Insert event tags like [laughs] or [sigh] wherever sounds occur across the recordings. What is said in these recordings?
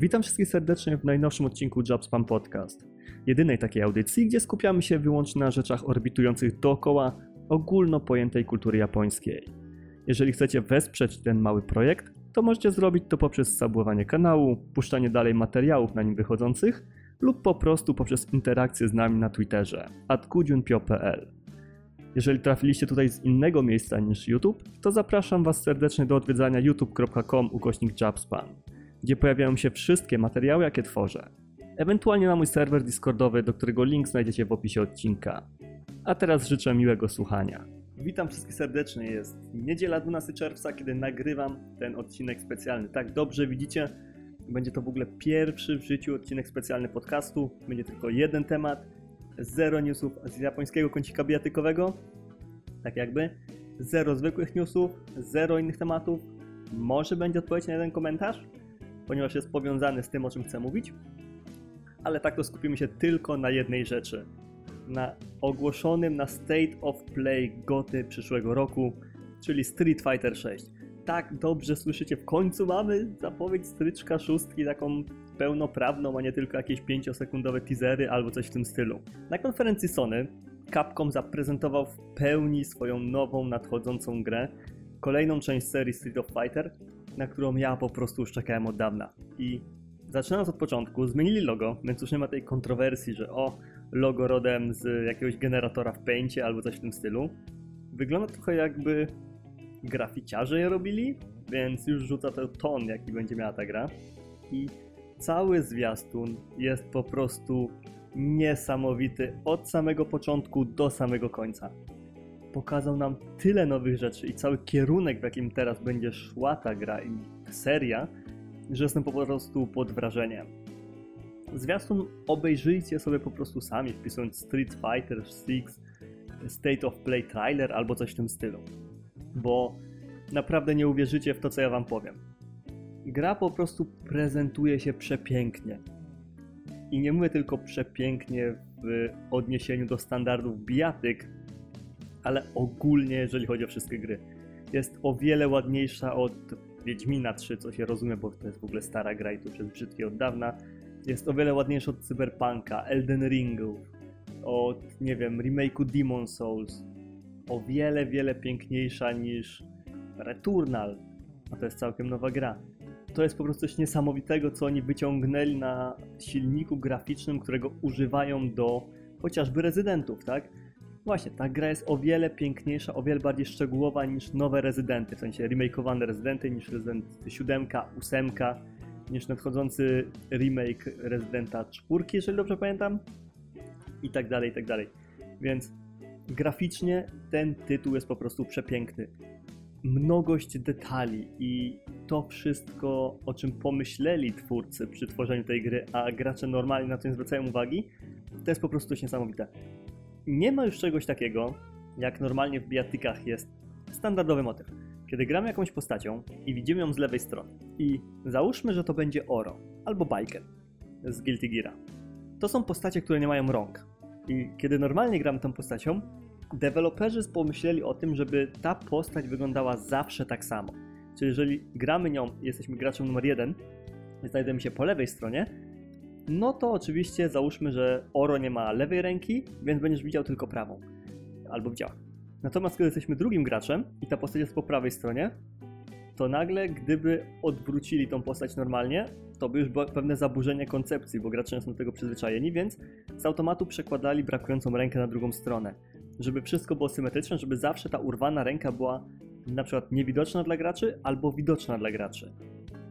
Witam wszystkich serdecznie w najnowszym odcinku JobSpam Podcast. Jedynej takiej audycji, gdzie skupiamy się wyłącznie na rzeczach orbitujących dookoła ogólno pojętej kultury japońskiej. Jeżeli chcecie wesprzeć ten mały projekt, to możecie zrobić to poprzez subłowanie kanału, puszczanie dalej materiałów na nim wychodzących lub po prostu poprzez interakcję z nami na Twitterze @kudziunpio.pl. Jeżeli trafiliście tutaj z innego miejsca niż YouTube, to zapraszam Was serdecznie do odwiedzania youtube.com ukośnik Jobspan, gdzie pojawiają się wszystkie materiały, jakie tworzę. Ewentualnie na mój serwer Discordowy, do którego link znajdziecie w opisie odcinka. A teraz życzę miłego słuchania. Witam wszystkich serdecznie. Jest niedziela 12 czerwca, kiedy nagrywam ten odcinek specjalny. Tak dobrze widzicie, będzie to w ogóle pierwszy w życiu odcinek specjalny podcastu. Będzie tylko jeden temat, zero newsów z japońskiego kącika bijatykowego, tak jakby, zero zwykłych newsów, zero innych tematów. Może będzie odpowiedź na jeden komentarz, ponieważ jest powiązany z tym, o czym chcę mówić. Ale tak to skupimy się tylko na jednej rzeczy. Na ogłoszonym na State of Play goty przyszłego roku, czyli Street Fighter 6 tak dobrze słyszycie, w końcu mamy zapowiedź stryczka szóstki, taką pełnoprawną, a nie tylko jakieś 5-sekundowe teasery albo coś w tym stylu. Na konferencji Sony Capcom zaprezentował w pełni swoją nową, nadchodzącą grę, kolejną część serii Street of Fighter, na którą ja po prostu już czekałem od dawna. I zaczynając od początku, zmienili logo, więc już nie ma tej kontrowersji, że o, logo rodem z jakiegoś generatora w Paintie albo coś w tym stylu. Wygląda trochę jakby graficiarze je robili, więc już rzuca to ton, jaki będzie miała ta gra. I cały zwiastun jest po prostu niesamowity od samego początku do samego końca. Pokazał nam tyle nowych rzeczy i cały kierunek, w jakim teraz będzie szła ta gra i seria, że jestem po prostu pod wrażeniem. Zwiastun obejrzyjcie sobie po prostu sami, wpisując Street Fighter 6 State of Play trailer albo coś w tym stylu bo naprawdę nie uwierzycie w to, co ja wam powiem. Gra po prostu prezentuje się przepięknie. I nie mówię tylko przepięknie w odniesieniu do standardów bijatyk, ale ogólnie, jeżeli chodzi o wszystkie gry. Jest o wiele ładniejsza od Wiedźmina 3, co się rozumie, bo to jest w ogóle stara gra i to jest brzydkie od dawna. Jest o wiele ładniejsza od Cyberpunka, Elden Ringu, od, nie wiem, remake'u Demon Souls, o wiele, wiele piękniejsza niż Returnal, a to jest całkiem nowa gra. To jest po prostu coś niesamowitego, co oni wyciągnęli na silniku graficznym, którego używają do chociażby rezydentów, tak? Właśnie, ta gra jest o wiele piękniejsza, o wiele bardziej szczegółowa niż nowe rezydenty, w sensie remakeowane rezydenty, niż Resident 7, 8, niż nadchodzący remake Residenta 4, jeżeli dobrze pamiętam, i tak dalej, i tak dalej. Więc graficznie ten tytuł jest po prostu przepiękny. Mnogość detali i to wszystko, o czym pomyśleli twórcy przy tworzeniu tej gry, a gracze normalnie na to nie zwracają uwagi, to jest po prostu coś niesamowite. Nie ma już czegoś takiego, jak normalnie w bijatykach jest standardowy motyw. Kiedy gramy jakąś postacią i widzimy ją z lewej strony i załóżmy, że to będzie Oro albo Biker z Guilty Geara. To są postacie, które nie mają rąk. I kiedy normalnie gramy tą postacią, deweloperzy pomyśleli o tym, żeby ta postać wyglądała zawsze tak samo. Czyli jeżeli gramy nią, jesteśmy graczem numer jeden, znajdujemy się po lewej stronie, no to oczywiście załóżmy, że Oro nie ma lewej ręki, więc będziesz widział tylko prawą. Albo widziała. Natomiast kiedy jesteśmy drugim graczem i ta postać jest po prawej stronie, to nagle gdyby odwrócili tą postać normalnie, to by już było pewne zaburzenie koncepcji, bo gracze nie są do tego przyzwyczajeni, więc z automatu przekładali brakującą rękę na drugą stronę żeby wszystko było symetryczne, żeby zawsze ta urwana ręka była na przykład niewidoczna dla graczy albo widoczna dla graczy.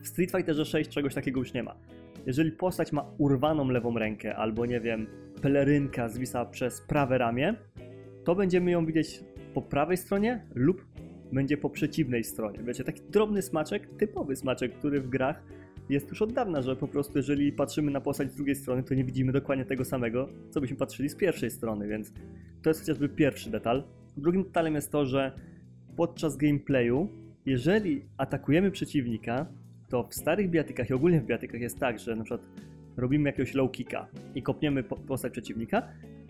W Street Fighterze 6 czegoś takiego już nie ma. Jeżeli postać ma urwaną lewą rękę albo nie wiem, pelerynka zwisa przez prawe ramię, to będziemy ją widzieć po prawej stronie lub będzie po przeciwnej stronie. Wiecie, taki drobny smaczek, typowy smaczek, który w grach jest już od dawna, że po prostu jeżeli patrzymy na postać z drugiej strony, to nie widzimy dokładnie tego samego, co byśmy patrzyli z pierwszej strony, więc to jest chociażby pierwszy detal. Drugim detalem jest to, że podczas gameplayu, jeżeli atakujemy przeciwnika, to w starych biatykach i ogólnie w biatykach jest tak, że na przykład robimy jakiegoś low kicka i kopniemy postać przeciwnika,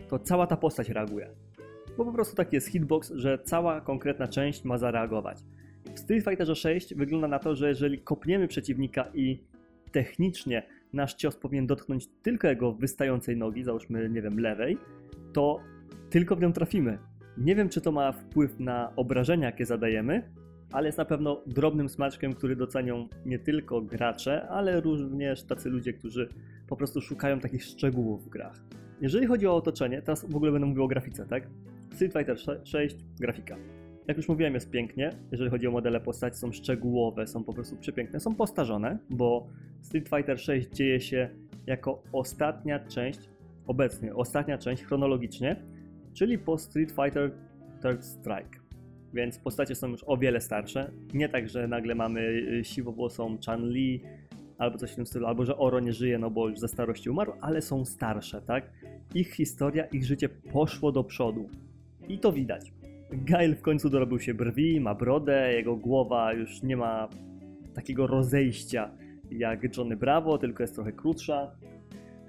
to cała ta postać reaguje. Bo po prostu taki jest hitbox, że cała konkretna część ma zareagować. W Street Fighterze 6 wygląda na to, że jeżeli kopniemy przeciwnika i technicznie nasz cios powinien dotknąć tylko jego wystającej nogi, załóżmy, nie wiem, lewej, to tylko w nią trafimy. Nie wiem, czy to ma wpływ na obrażenia, jakie zadajemy, ale jest na pewno drobnym smaczkiem, który docenią nie tylko gracze, ale również tacy ludzie, którzy po prostu szukają takich szczegółów w grach. Jeżeli chodzi o otoczenie, teraz w ogóle będę mówił o grafice, tak? Street Fighter 6, grafika. Jak już mówiłem, jest pięknie. Jeżeli chodzi o modele postaci, są szczegółowe, są po prostu przepiękne. Są postarzone, bo Street Fighter 6 dzieje się jako ostatnia część, obecnie ostatnia część chronologicznie, czyli po Street Fighter Third Strike. Więc postacie są już o wiele starsze. Nie tak, że nagle mamy y, siwowłosą Chan-Li albo coś w tym stylu, albo że Oro nie żyje, no bo już ze starości umarł, ale są starsze, tak? Ich historia, ich życie poszło do przodu. I to widać. Gail w końcu dorobił się brwi, ma brodę, jego głowa już nie ma takiego rozejścia jak Johnny Bravo, tylko jest trochę krótsza.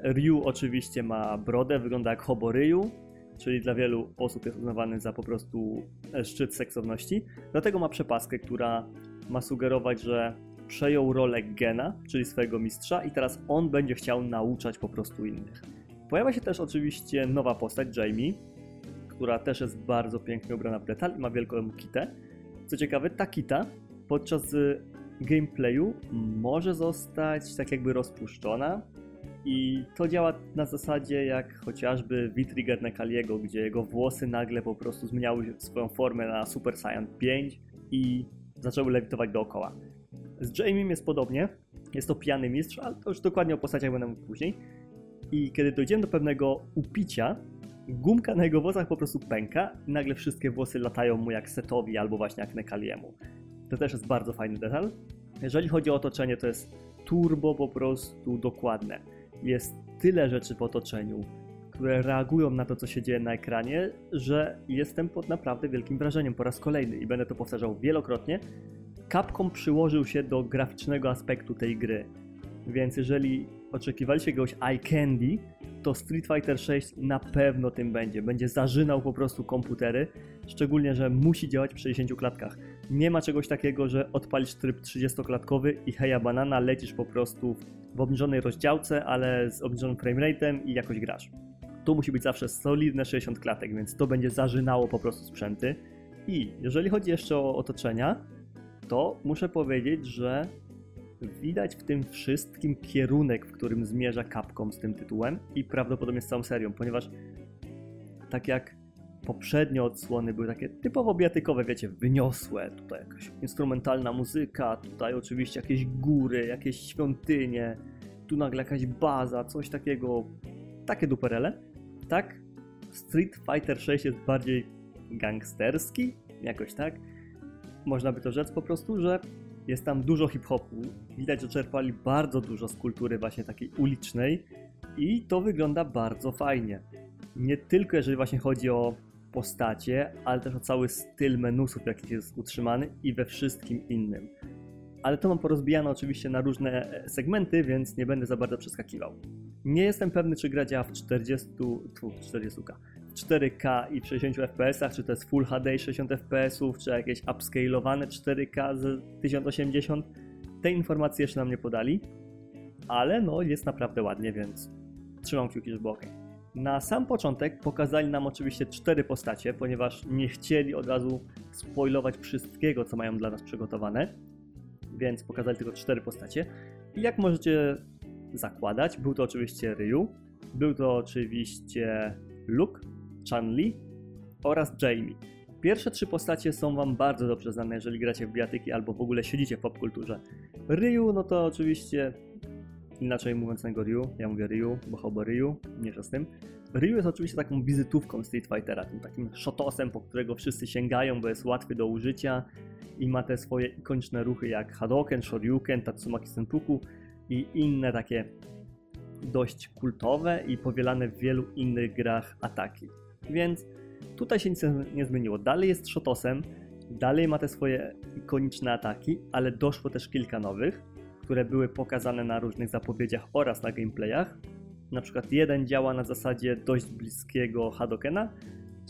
Ryu oczywiście ma brodę, wygląda jak Hobo Ryu, czyli dla wielu osób jest uznawany za po prostu szczyt seksowności. Dlatego ma przepaskę, która ma sugerować, że przejął rolę Gena, czyli swojego mistrza i teraz on będzie chciał nauczać po prostu innych. Pojawia się też oczywiście nowa postać, Jamie, która też jest bardzo pięknie ubrana w detal i ma wielką kitę. Co ciekawe, ta kita podczas gameplayu może zostać tak jakby rozpuszczona i to działa na zasadzie jak chociażby V-Trigger Nekaliego, gdzie jego włosy nagle po prostu zmieniały swoją formę na Super Saiyan 5 i zaczęły lewitować dookoła. Z Jamiem jest podobnie, jest to pijany mistrz, ale to już dokładnie o postaciach będę mówił później. I kiedy dojdziemy do pewnego upicia, gumka na jego włosach po prostu pęka i nagle wszystkie włosy latają mu jak Setowi albo właśnie jak Nekaliemu. To też jest bardzo fajny detal. Jeżeli chodzi o otoczenie, to jest turbo po prostu dokładne. Jest tyle rzeczy w otoczeniu, które reagują na to, co się dzieje na ekranie, że jestem pod naprawdę wielkim wrażeniem po raz kolejny i będę to powtarzał wielokrotnie. Capcom przyłożył się do graficznego aspektu tej gry. Więc jeżeli oczekiwaliście jakiegoś eye candy, to Street Fighter 6 na pewno tym będzie. Będzie zażynał po prostu komputery, szczególnie, że musi działać w 60 klatkach. Nie ma czegoś takiego, że odpalisz tryb 30-klatkowy i heja banana, lecisz po prostu w obniżonej rozdziałce, ale z obniżonym framerate'em i jakoś grasz. Tu musi być zawsze solidne 60 klatek, więc to będzie zażynało po prostu sprzęty. I jeżeli chodzi jeszcze o otoczenia, to muszę powiedzieć, że widać w tym wszystkim kierunek, w którym zmierza Capcom z tym tytułem i prawdopodobnie z całą serią, ponieważ tak jak poprzednie odsłony były takie typowo biatykowe, wiecie, wyniosłe, tutaj jakaś instrumentalna muzyka, tutaj oczywiście jakieś góry, jakieś świątynie, tu nagle jakaś baza, coś takiego, takie duperele. Tak, Street Fighter 6 jest bardziej gangsterski, jakoś tak. Można by to rzec po prostu, że jest tam dużo hip-hopu. Widać, że czerpali bardzo dużo z kultury właśnie takiej ulicznej i to wygląda bardzo fajnie. Nie tylko jeżeli właśnie chodzi o postacie, ale też o cały styl menusów, jaki jest utrzymany i we wszystkim innym. Ale to mam porozbijane oczywiście na różne e, segmenty, więc nie będę za bardzo przeskakiwał. Nie jestem pewny, czy gra działa w 40, tu, 40 w 4K i w 60 fps, czy to jest Full HD i 60 fps, czy jakieś upscalowane 4K z 1080. Te informacje jeszcze nam nie podali, ale no jest naprawdę ładnie, więc trzymam kciuki, żeby ok. Na sam początek pokazali nam oczywiście cztery postacie, ponieważ nie chcieli od razu spoilować wszystkiego, co mają dla nas przygotowane, więc pokazali tylko cztery postacie. I jak możecie zakładać, był to oczywiście Ryu, był to oczywiście Luke, Chan-Li oraz Jamie. Pierwsze trzy postacie są wam bardzo dobrze znane, jeżeli gracie w biatyki albo w ogóle siedzicie w popkulturze. Ryu, no to oczywiście inaczej mówiąc tego Ryu, ja mówię Ryu, bo chyba Ryu, nie z tym. Ryu jest oczywiście taką wizytówką Street Fightera, tym takim shotosem, po którego wszyscy sięgają, bo jest łatwy do użycia i ma te swoje ikoniczne ruchy jak Hadoken, Shoryuken, Tatsumaki Senpuku i inne takie dość kultowe i powielane w wielu innych grach ataki. Więc tutaj się nic nie zmieniło. Dalej jest shotosem, dalej ma te swoje ikoniczne ataki, ale doszło też kilka nowych które były pokazane na różnych zapowiedziach oraz na gameplayach. Na przykład jeden działa na zasadzie dość bliskiego Hadokena,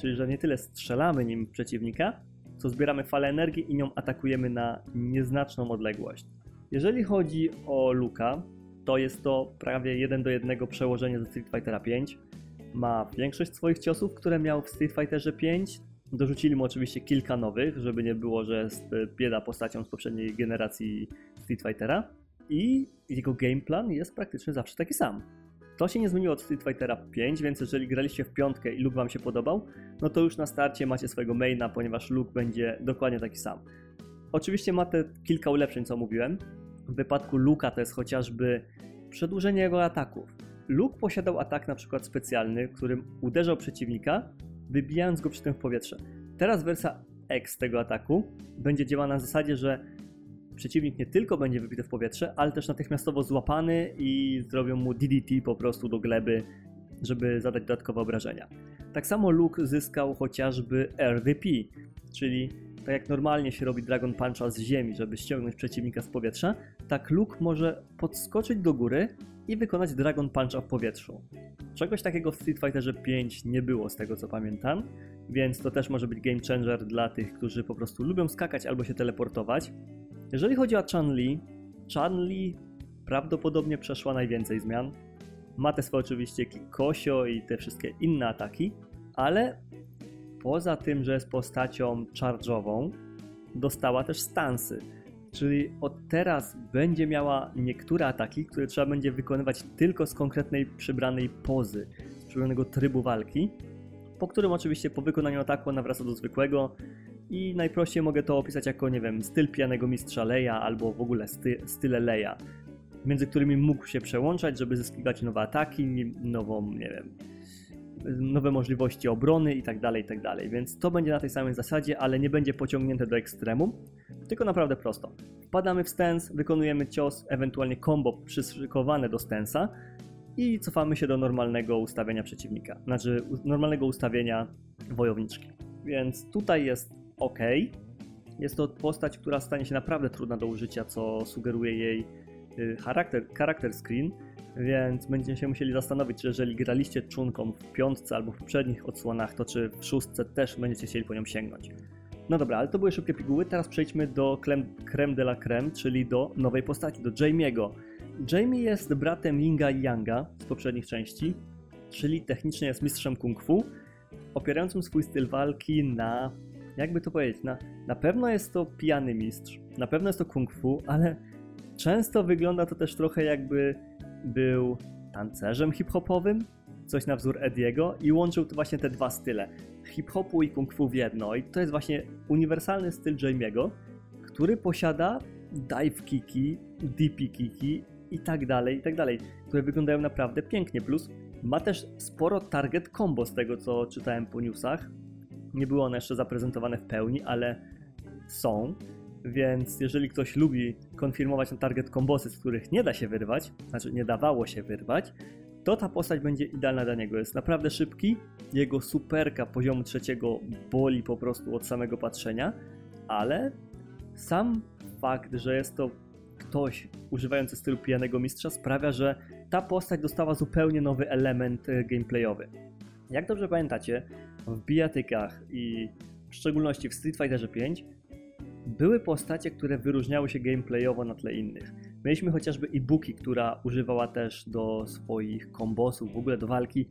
czyli że nie tyle strzelamy nim przeciwnika, co zbieramy falę energii i nią atakujemy na nieznaczną odległość. Jeżeli chodzi o Luka, to jest to prawie 1 do 1 przełożenie ze Street Fightera 5. Ma większość swoich ciosów, które miał w Street Fighterze 5. Dorzucili mu oczywiście kilka nowych, żeby nie było, że jest bieda postacią z poprzedniej generacji Street Fightera. I jego gameplan jest praktycznie zawsze taki sam. To się nie zmieniło od Street Fightera 5, więc jeżeli graliście w piątkę i look wam się podobał, no to już na starcie macie swojego maina, ponieważ look będzie dokładnie taki sam. Oczywiście ma te kilka ulepszeń, co mówiłem. W wypadku Luka to jest chociażby przedłużenie jego ataków. Luke posiadał atak na przykład specjalny, którym uderzał przeciwnika, wybijając go przy tym w powietrze. Teraz wersja X tego ataku będzie działała na zasadzie, że przeciwnik nie tylko będzie wybity w powietrze, ale też natychmiastowo złapany i zrobią mu DDT po prostu do gleby, żeby zadać dodatkowe obrażenia. Tak samo Luke zyskał chociażby RDP, czyli tak jak normalnie się robi Dragon Puncha z ziemi, żeby ściągnąć przeciwnika z powietrza, tak Luke może podskoczyć do góry i wykonać Dragon Puncha w powietrzu. Czegoś takiego w Street Fighterze 5 nie było z tego co pamiętam, więc to też może być game changer dla tych, którzy po prostu lubią skakać albo się teleportować. Jeżeli chodzi o Chun-Li, Chun-Li prawdopodobnie przeszła najwięcej zmian. Ma te swoje oczywiście Kikosio i te wszystkie inne ataki, ale poza tym, że jest postacią charge'ową, dostała też stansy. Czyli od teraz będzie miała niektóre ataki, które trzeba będzie wykonywać tylko z konkretnej przybranej pozy, z przybranego trybu walki, po którym oczywiście po wykonaniu ataku ona wraca do zwykłego i najprościej mogę to opisać jako, nie wiem, styl pijanego mistrza Leja albo w ogóle sty, style Leja, między którymi mógł się przełączać, żeby zyskiwać nowe ataki, nową, nie wiem, nowe możliwości obrony i tak dalej, i tak. Więc to będzie na tej samej zasadzie, ale nie będzie pociągnięte do ekstremum, tylko naprawdę prosto. Wpadamy w stance, wykonujemy cios, ewentualnie combo przyszykowane do stansa i cofamy się do normalnego ustawienia przeciwnika, znaczy normalnego ustawienia wojowniczki. Więc tutaj jest ok. Jest to postać, która stanie się naprawdę trudna do użycia, co sugeruje jej y, charakter, charakter screen, więc będziecie się musieli zastanowić, czy jeżeli graliście czunką w piątce albo w poprzednich odsłonach, to czy w szóstce też będziecie chcieli po nią sięgnąć. No dobra, ale to były szybkie piguły, teraz przejdźmy do creme de la creme, czyli do nowej postaci, do Jamie'ego. Jamie jest bratem Yinga i Yanga z poprzednich części, czyli technicznie jest mistrzem kung fu, opierającym swój styl walki na, jakby to powiedzieć, na, na pewno jest to pijany mistrz, na pewno jest to kung fu, ale często wygląda to też trochę jakby był tancerzem hip-hopowym, coś na wzór Ediego i łączył to właśnie te dwa style, hip-hopu i kung fu w jedno. I to jest właśnie uniwersalny styl Jamie'ego, który posiada dive kiki, DP kiki i tak dalej, i tak dalej, które wyglądają naprawdę pięknie, plus ma też sporo target combo z tego co czytałem po newsach, nie były one jeszcze zaprezentowane w pełni, ale są więc jeżeli ktoś lubi konfirmować na target kombosy, z których nie da się wyrwać, znaczy nie dawało się wyrwać, to ta postać będzie idealna dla niego. Jest naprawdę szybki, jego superka poziomu trzeciego boli po prostu od samego patrzenia, ale sam fakt, że jest to ktoś używający stylu pijanego mistrza sprawia, że ta postać dostała zupełnie nowy element e, gameplayowy. Jak dobrze pamiętacie, w bijatykach i w szczególności w Street Fighterze 5 były postacie, które wyróżniały się gameplayowo na tle innych. Mieliśmy chociażby Ibuki, która używała też do swoich kombosów, w ogóle do walki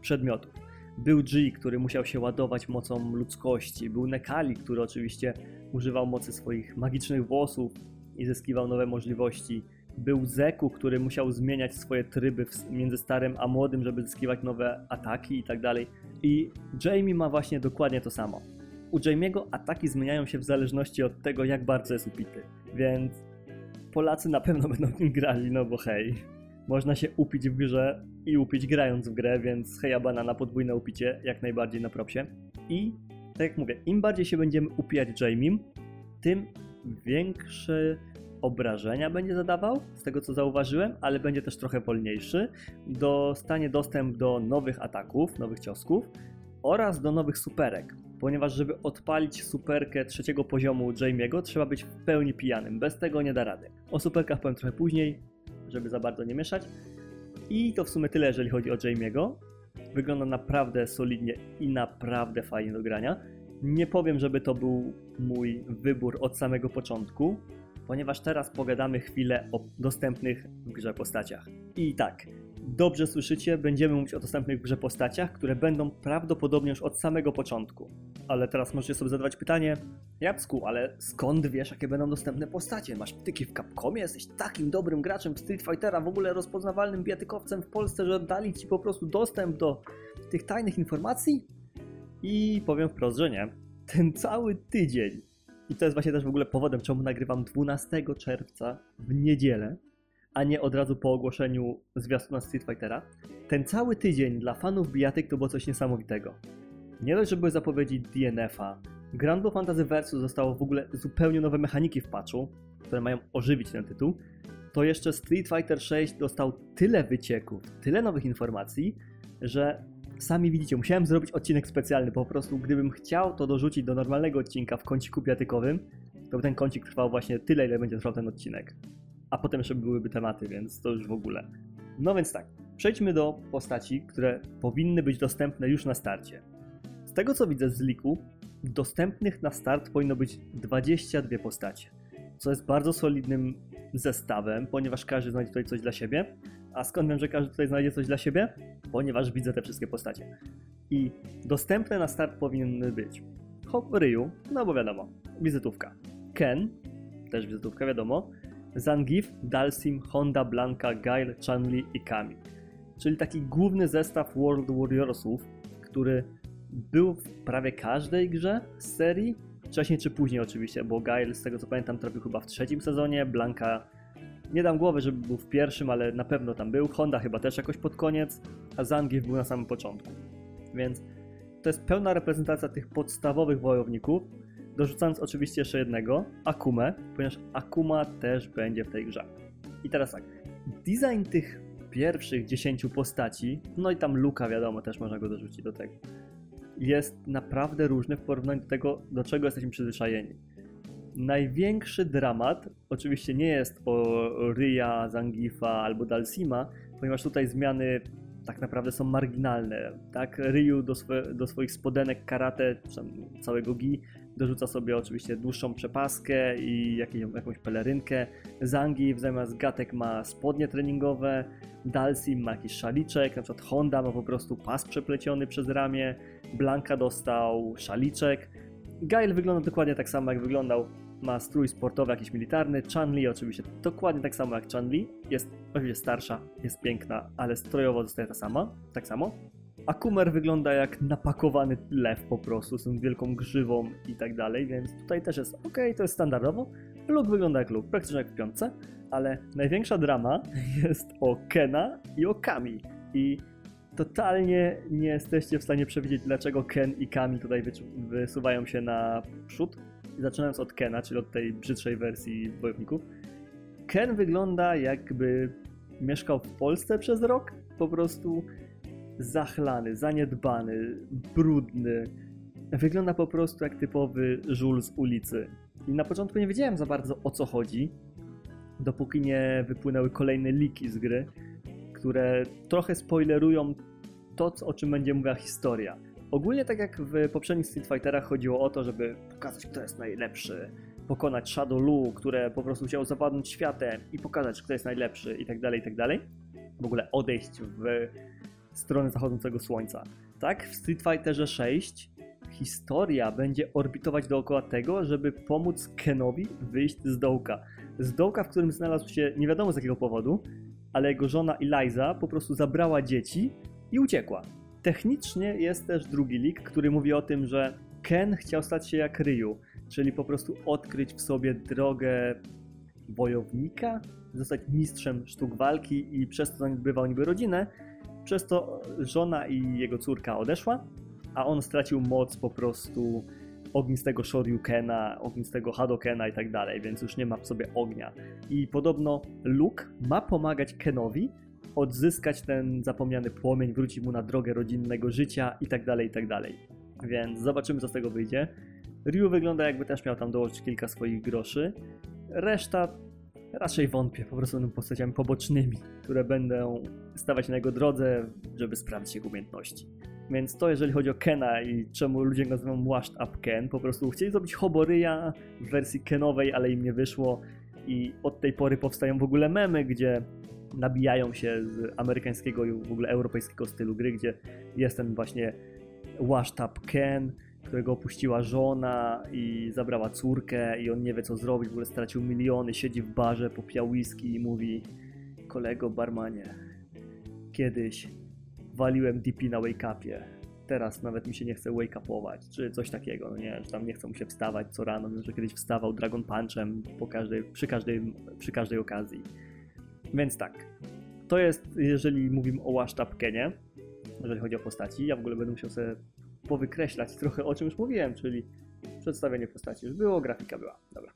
przedmiotów. Był G, który musiał się ładować mocą ludzkości. Był Nekali, który oczywiście używał mocy swoich magicznych włosów i zyskiwał nowe możliwości. Był Zeku, który musiał zmieniać swoje tryby między starym a młodym, żeby zyskiwać nowe ataki i tak dalej. I Jamie ma właśnie dokładnie to samo u Jamie'ego ataki zmieniają się w zależności od tego, jak bardzo jest upity. Więc Polacy na pewno [laughs] będą nim grali, no bo hej. Można się upić w grze i upić grając w grę, więc heja banana podwójne upicie, jak najbardziej na propsie. I tak jak mówię, im bardziej się będziemy upijać Jamie'im, tym większe obrażenia będzie zadawał, z tego co zauważyłem, ale będzie też trochę wolniejszy. Dostanie dostęp do nowych ataków, nowych ciosków oraz do nowych superek ponieważ żeby odpalić superkę trzeciego poziomu Jamie'ego trzeba być w pełni pijanym, bez tego nie da rady. O superkach powiem trochę później, żeby za bardzo nie mieszać. I to w sumie tyle, jeżeli chodzi o Jamie'ego. Wygląda naprawdę solidnie i naprawdę fajnie do grania. Nie powiem, żeby to był mój wybór od samego początku, ponieważ teraz pogadamy chwilę o dostępnych w grze postaciach. I tak, dobrze słyszycie, będziemy mówić o dostępnych w grze postaciach, które będą prawdopodobnie już od samego początku. Ale teraz możecie sobie zadawać pytanie, Japsku, ale skąd wiesz, jakie będą dostępne postacie? Masz ptyki w Capcomie? Jesteś takim dobrym graczem w Street Fightera, w ogóle rozpoznawalnym biatykowcem w Polsce, że dali ci po prostu dostęp do tych tajnych informacji? I powiem wprost, że nie. Ten cały tydzień, i to jest właśnie też w ogóle powodem, czemu nagrywam 12 czerwca w niedzielę, a nie od razu po ogłoszeniu zwiastuna Street Fightera. Ten cały tydzień dla fanów bijatyk to było coś niesamowitego. Nie dość, że były zapowiedzi DNF-a, Grand Fantasy Versus zostało w ogóle zupełnie nowe mechaniki w patchu, które mają ożywić ten tytuł, to jeszcze Street Fighter 6 dostał tyle wycieków, tyle nowych informacji, że sami widzicie, musiałem zrobić odcinek specjalny, po prostu gdybym chciał to dorzucić do normalnego odcinka w kąciku piatykowym, to by ten kącik trwał właśnie tyle, ile będzie trwał ten odcinek. A potem jeszcze byłyby tematy, więc to już w ogóle. No więc tak, przejdźmy do postaci, które powinny być dostępne już na starcie. Z tego co widzę z liku, dostępnych na start powinno być 22 postacie, co jest bardzo solidnym zestawem, ponieważ każdy znajdzie tutaj coś dla siebie. A skąd wiem, że każdy tutaj znajdzie coś dla siebie? Ponieważ widzę te wszystkie postacie. I dostępne na start powinny być Hop Ryu, no bo wiadomo, wizytówka. Ken, też wizytówka, wiadomo. Zangief, Dalsim, Honda, Blanka, Gail, Chanli i Kami. Czyli taki główny zestaw World Warriorsów, który był w prawie każdej grze z serii, wcześniej czy później oczywiście, bo Gail z tego co pamiętam trafił chyba w trzecim sezonie, Blanka nie dam głowy, żeby był w pierwszym, ale na pewno tam był, Honda chyba też jakoś pod koniec, a Zangief był na samym początku. Więc to jest pełna reprezentacja tych podstawowych wojowników, dorzucając oczywiście jeszcze jednego, Akumę, ponieważ Akuma też będzie w tej grze. I teraz tak, design tych pierwszych 10 postaci, no i tam Luka wiadomo, też można go dorzucić do tego jest naprawdę różny w porównaniu do tego, do czego jesteśmy przyzwyczajeni. Największy dramat oczywiście nie jest o Rya, Zangifa albo Dalsima, ponieważ tutaj zmiany tak naprawdę są marginalne. Tak, Ryu do, swe, do swoich spodenek karate, całego gi, dorzuca sobie oczywiście dłuższą przepaskę i jakieś, jakąś pelerynkę. Zangief zamiast gatek ma spodnie treningowe, Dalsim ma jakiś szaliczek, na przykład Honda ma po prostu pas przepleciony przez ramię, Blanka dostał szaliczek. Gail wygląda dokładnie tak samo jak wyglądał, ma strój sportowy jakiś militarny, Chanli oczywiście dokładnie tak samo jak Chanli, jest oczywiście starsza, jest piękna, ale strojowo zostaje ta sama, tak samo. Akumer wygląda jak napakowany lew po prostu, z tą wielką grzywą i tak dalej, więc tutaj też jest ok, to jest standardowo. Luke wygląda jak Luke, praktycznie jak w piątce, ale największa drama [laughs] jest o Kena i o Kami. I totalnie nie jesteście w stanie przewidzieć, dlaczego Ken i Kami tutaj wysuwają się na przód. Zaczynając od Kena, czyli od tej brzydszej wersji wojowników. Ken wygląda jakby mieszkał w Polsce przez rok. Po prostu zachlany, zaniedbany, brudny. Wygląda po prostu jak typowy żul z ulicy. I na początku nie wiedziałem za bardzo o co chodzi, dopóki nie wypłynęły kolejne liki z gry, które trochę spoilerują to, o czym będzie mówiła historia. Ogólnie tak jak w poprzednich Street Fighterach chodziło o to, żeby pokazać kto jest najlepszy, pokonać Shadow Lu, które po prostu chciał zapadnąć światem i pokazać kto jest najlepszy i tak dalej, i tak dalej. W ogóle odejść w stronę zachodzącego słońca. Tak, w Street Fighterze 6 historia będzie orbitować dookoła tego, żeby pomóc Kenowi wyjść z dołka. Z dołka, w którym znalazł się nie wiadomo z jakiego powodu, ale jego żona Eliza po prostu zabrała dzieci i uciekła. Technicznie jest też drugi lik, który mówi o tym, że Ken chciał stać się jak Ryu, czyli po prostu odkryć w sobie drogę wojownika, zostać mistrzem sztuk walki i przez to zaniedbywał niby rodzinę, przez to żona i jego córka odeszła, a on stracił moc po prostu ognistego Shoryukena, ognistego Hadokena i tak dalej, więc już nie ma w sobie ognia. I podobno Luke ma pomagać Kenowi odzyskać ten zapomniany płomień, wrócić mu na drogę rodzinnego życia i tak dalej, i tak. Więc zobaczymy, co z tego wyjdzie. Ryu wygląda jakby też miał tam dołożyć kilka swoich groszy. Reszta raczej wątpię, po prostu będą postaciami pobocznymi, które będą stawać na jego drodze, żeby sprawdzić jego umiejętności. Więc to jeżeli chodzi o Kena i czemu ludzie go nazywają Washed Up Ken, po prostu chcieli zrobić Hoboryja w wersji Kenowej, ale im nie wyszło. i od tej pory powstają w ogóle memy, gdzie nabijają się z amerykańskiego i w ogóle europejskiego stylu gry, gdzie jest ten właśnie washed up Ken, którego opuściła żona i zabrała córkę i on nie wie co zrobić, w ogóle stracił miliony, siedzi w barze, popija whisky i mówi kolego barmanie, kiedyś waliłem DP na wake-upie, teraz nawet mi się nie chce wake-upować, czy coś takiego, no nie, że tam nie chce mu się wstawać co rano, że kiedyś wstawał Dragon Punchem po każdej, przy, każdej, przy każdej okazji. Więc tak, to jest, jeżeli mówimy o washed up Kenie, jeżeli chodzi o postaci, ja w ogóle będę musiał sobie powykreślać trochę o czym już mówiłem, czyli przedstawienie postaci już było, grafika była, dobra.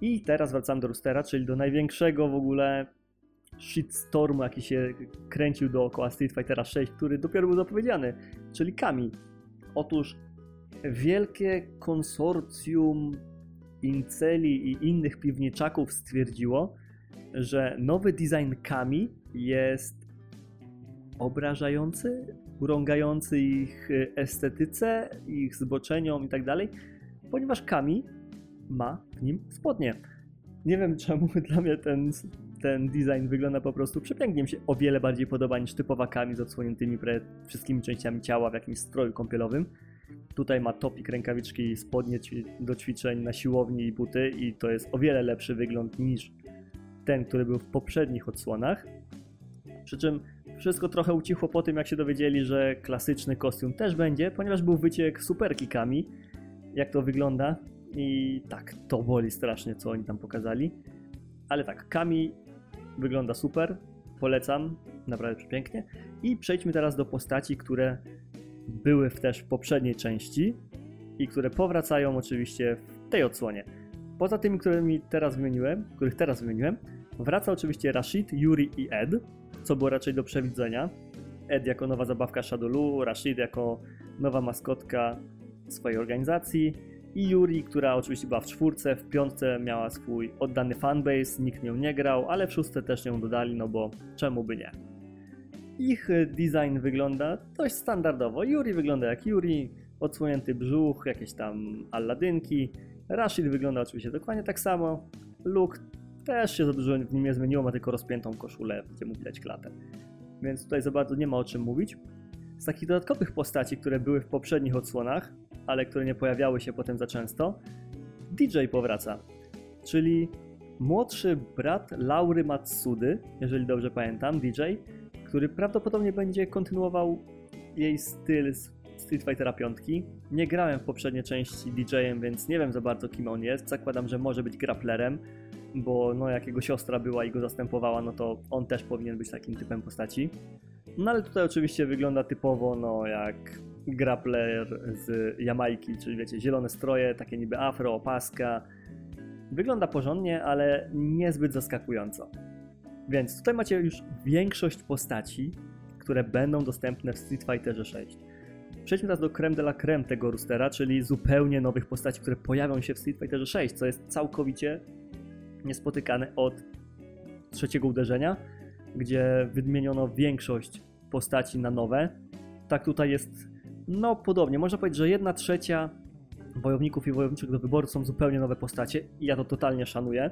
I teraz wracam do Roostera, czyli do największego w ogóle shitstormu, jaki się kręcił dookoła Street Fightera 6, który dopiero był zapowiedziany, czyli Kami. Otóż wielkie konsorcjum Inceli i innych piwniczaków stwierdziło, że nowy design Kami jest obrażający, urągający ich estetyce, ich zboczeniom i tak dalej, ponieważ Kami ma w nim spodnie. Nie wiem czemu [laughs] dla mnie ten, ten design wygląda po prostu przepięknie. Mi się o wiele bardziej podoba niż typowa Kami z odsłoniętymi wszystkimi częściami ciała w jakimś stroju kąpielowym. Tutaj ma topik, rękawiczki, spodnie do ćwiczeń na siłowni i buty i to jest o wiele lepszy wygląd niż ten, który był w poprzednich odsłonach. Przy czym wszystko trochę ucichło po tym, jak się dowiedzieli, że klasyczny kostium też będzie, ponieważ był wyciek superkikami, jak to wygląda. I tak, to boli strasznie, co oni tam pokazali. Ale tak, Kami wygląda super, polecam, naprawdę pięknie. I przejdźmy teraz do postaci, które były też w poprzedniej części i które powracają oczywiście w tej odsłonie. Poza tymi, którymi teraz wymieniłem, których teraz wymieniłem, wraca oczywiście Rashid, Yuri i Ed, co było raczej do przewidzenia. Ed jako nowa zabawka Shadowlu, Rashid jako nowa maskotka swojej organizacji i Yuri, która oczywiście była w czwórce, w piątce miała swój oddany fanbase, nikt nią nie grał, ale w szóstce też ją dodali, no bo czemu by nie. Ich design wygląda dość standardowo. Yuri wygląda jak Yuri, odsłonięty brzuch, jakieś tam alladynki. Rashid wygląda oczywiście dokładnie tak samo. Look też się za dużo w nim nie zmieniło, ma tylko rozpiętą koszulę, gdzie mu widać klatę. Więc tutaj za bardzo nie ma o czym mówić. Z takich dodatkowych postaci, które były w poprzednich odsłonach, ale które nie pojawiały się potem za często, DJ powraca. Czyli młodszy brat Laury Matsudy, jeżeli dobrze pamiętam, DJ, który prawdopodobnie będzie kontynuował jej styl z Street Fightera 5. Nie grałem w poprzedniej części DJ-em, więc nie wiem za bardzo kim on jest. Zakładam, że może być grapplerem, bo no jak jego siostra była i go zastępowała, no to on też powinien być takim typem postaci. No ale tutaj oczywiście wygląda typowo no jak grappler z Jamajki, czyli wiecie, zielone stroje, takie niby afro, opaska. Wygląda porządnie, ale niezbyt zaskakująco. Więc tutaj macie już większość postaci, które będą dostępne w Street Fighterze 6. Przejdźmy teraz do creme de la creme tego roostera, czyli zupełnie nowych postaci, które pojawią się w Street Fighterze 6, co jest całkowicie niespotykane od trzeciego uderzenia, gdzie wymieniono większość postaci na nowe. Tak tutaj jest, no podobnie. Można powiedzieć, że jedna trzecia wojowników i wojowniczych do wyboru są zupełnie nowe postacie i ja to totalnie szanuję.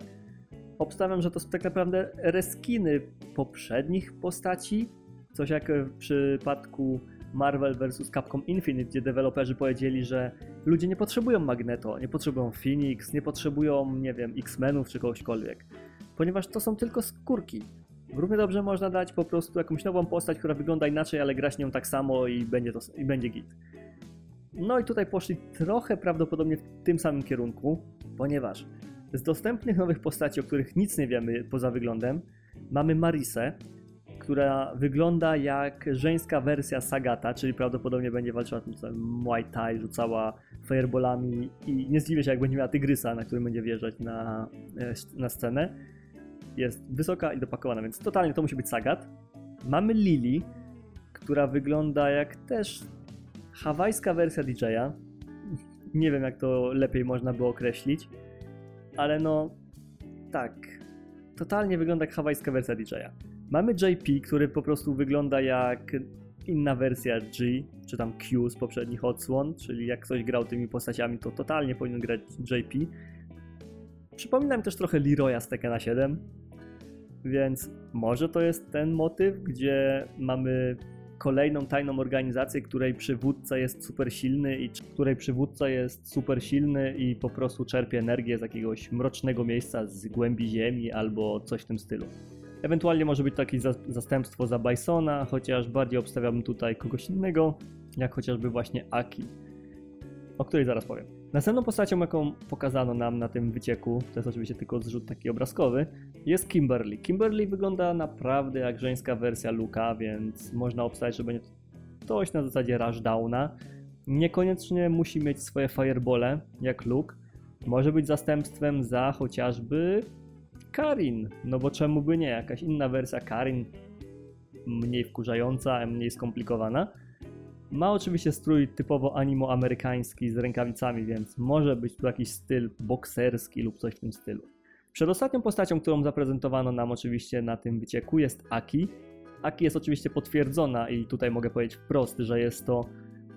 Obstawiam, że to są tak naprawdę reskiny poprzednich postaci, coś jak w przypadku Marvel vs. Capcom Infinite, gdzie deweloperzy powiedzieli, że ludzie nie potrzebują Magneto, nie potrzebują Phoenix, nie potrzebują, nie wiem, X-Menów czy kogośkolwiek, ponieważ to są tylko skórki. Równie dobrze można dać po prostu jakąś nową postać, która wygląda inaczej, ale grać nią tak samo i będzie, to, i będzie git. No i tutaj poszli trochę prawdopodobnie w tym samym kierunku, ponieważ z dostępnych nowych postaci, o których nic nie wiemy poza wyglądem, mamy Marisę, która wygląda jak żeńska wersja Sagata, czyli prawdopodobnie będzie walczyła Muay Thai, rzucała fireballami i nie zdziwię się, jak będzie miała tygrysa, na którym będzie wjeżdżać na, e, na scenę. Jest wysoka i dopakowana, więc totalnie to musi być Sagat. Mamy Lili, która wygląda jak też hawajska wersja DJ-a. Nie wiem, jak to lepiej można by określić, ale no tak, totalnie wygląda jak hawajska wersja DJ-a. Mamy JP, który po prostu wygląda jak inna wersja G, czy tam Q z poprzednich odsłon, czyli jak ktoś grał tymi postaciami, to totalnie powinien grać JP. Przypomina mi też trochę Leroya z Tekkena 7, więc może to jest ten motyw, gdzie mamy kolejną tajną organizację, której przywódca jest super silny i której przywódca jest super silny i po prostu czerpie energię z jakiegoś mrocznego miejsca z głębi ziemi albo coś w tym stylu. Ewentualnie może być takie zastępstwo za Bisona, chociaż bardziej obstawiałbym tutaj kogoś innego, jak chociażby właśnie Aki, o której zaraz powiem. Następną postacią, jaką pokazano nam na tym wycieku, to jest oczywiście tylko zrzut taki obrazkowy, jest Kimberly. Kimberly wygląda naprawdę jak żeńska wersja Luka, więc można obstawiać, że będzie coś na zasadzie rushdowna. Niekoniecznie musi mieć swoje firebole, jak Luke. Może być zastępstwem za chociażby Karin, no bo czemu by nie, jakaś inna wersja Karin, mniej wkurzająca, mniej skomplikowana. Ma oczywiście strój typowo animo-amerykański z rękawicami, więc może być tu jakiś styl bokserski lub coś w tym stylu. Przedostatnią postacią, którą zaprezentowano nam oczywiście na tym wycieku jest Aki. Aki jest oczywiście potwierdzona i tutaj mogę powiedzieć wprost, że jest to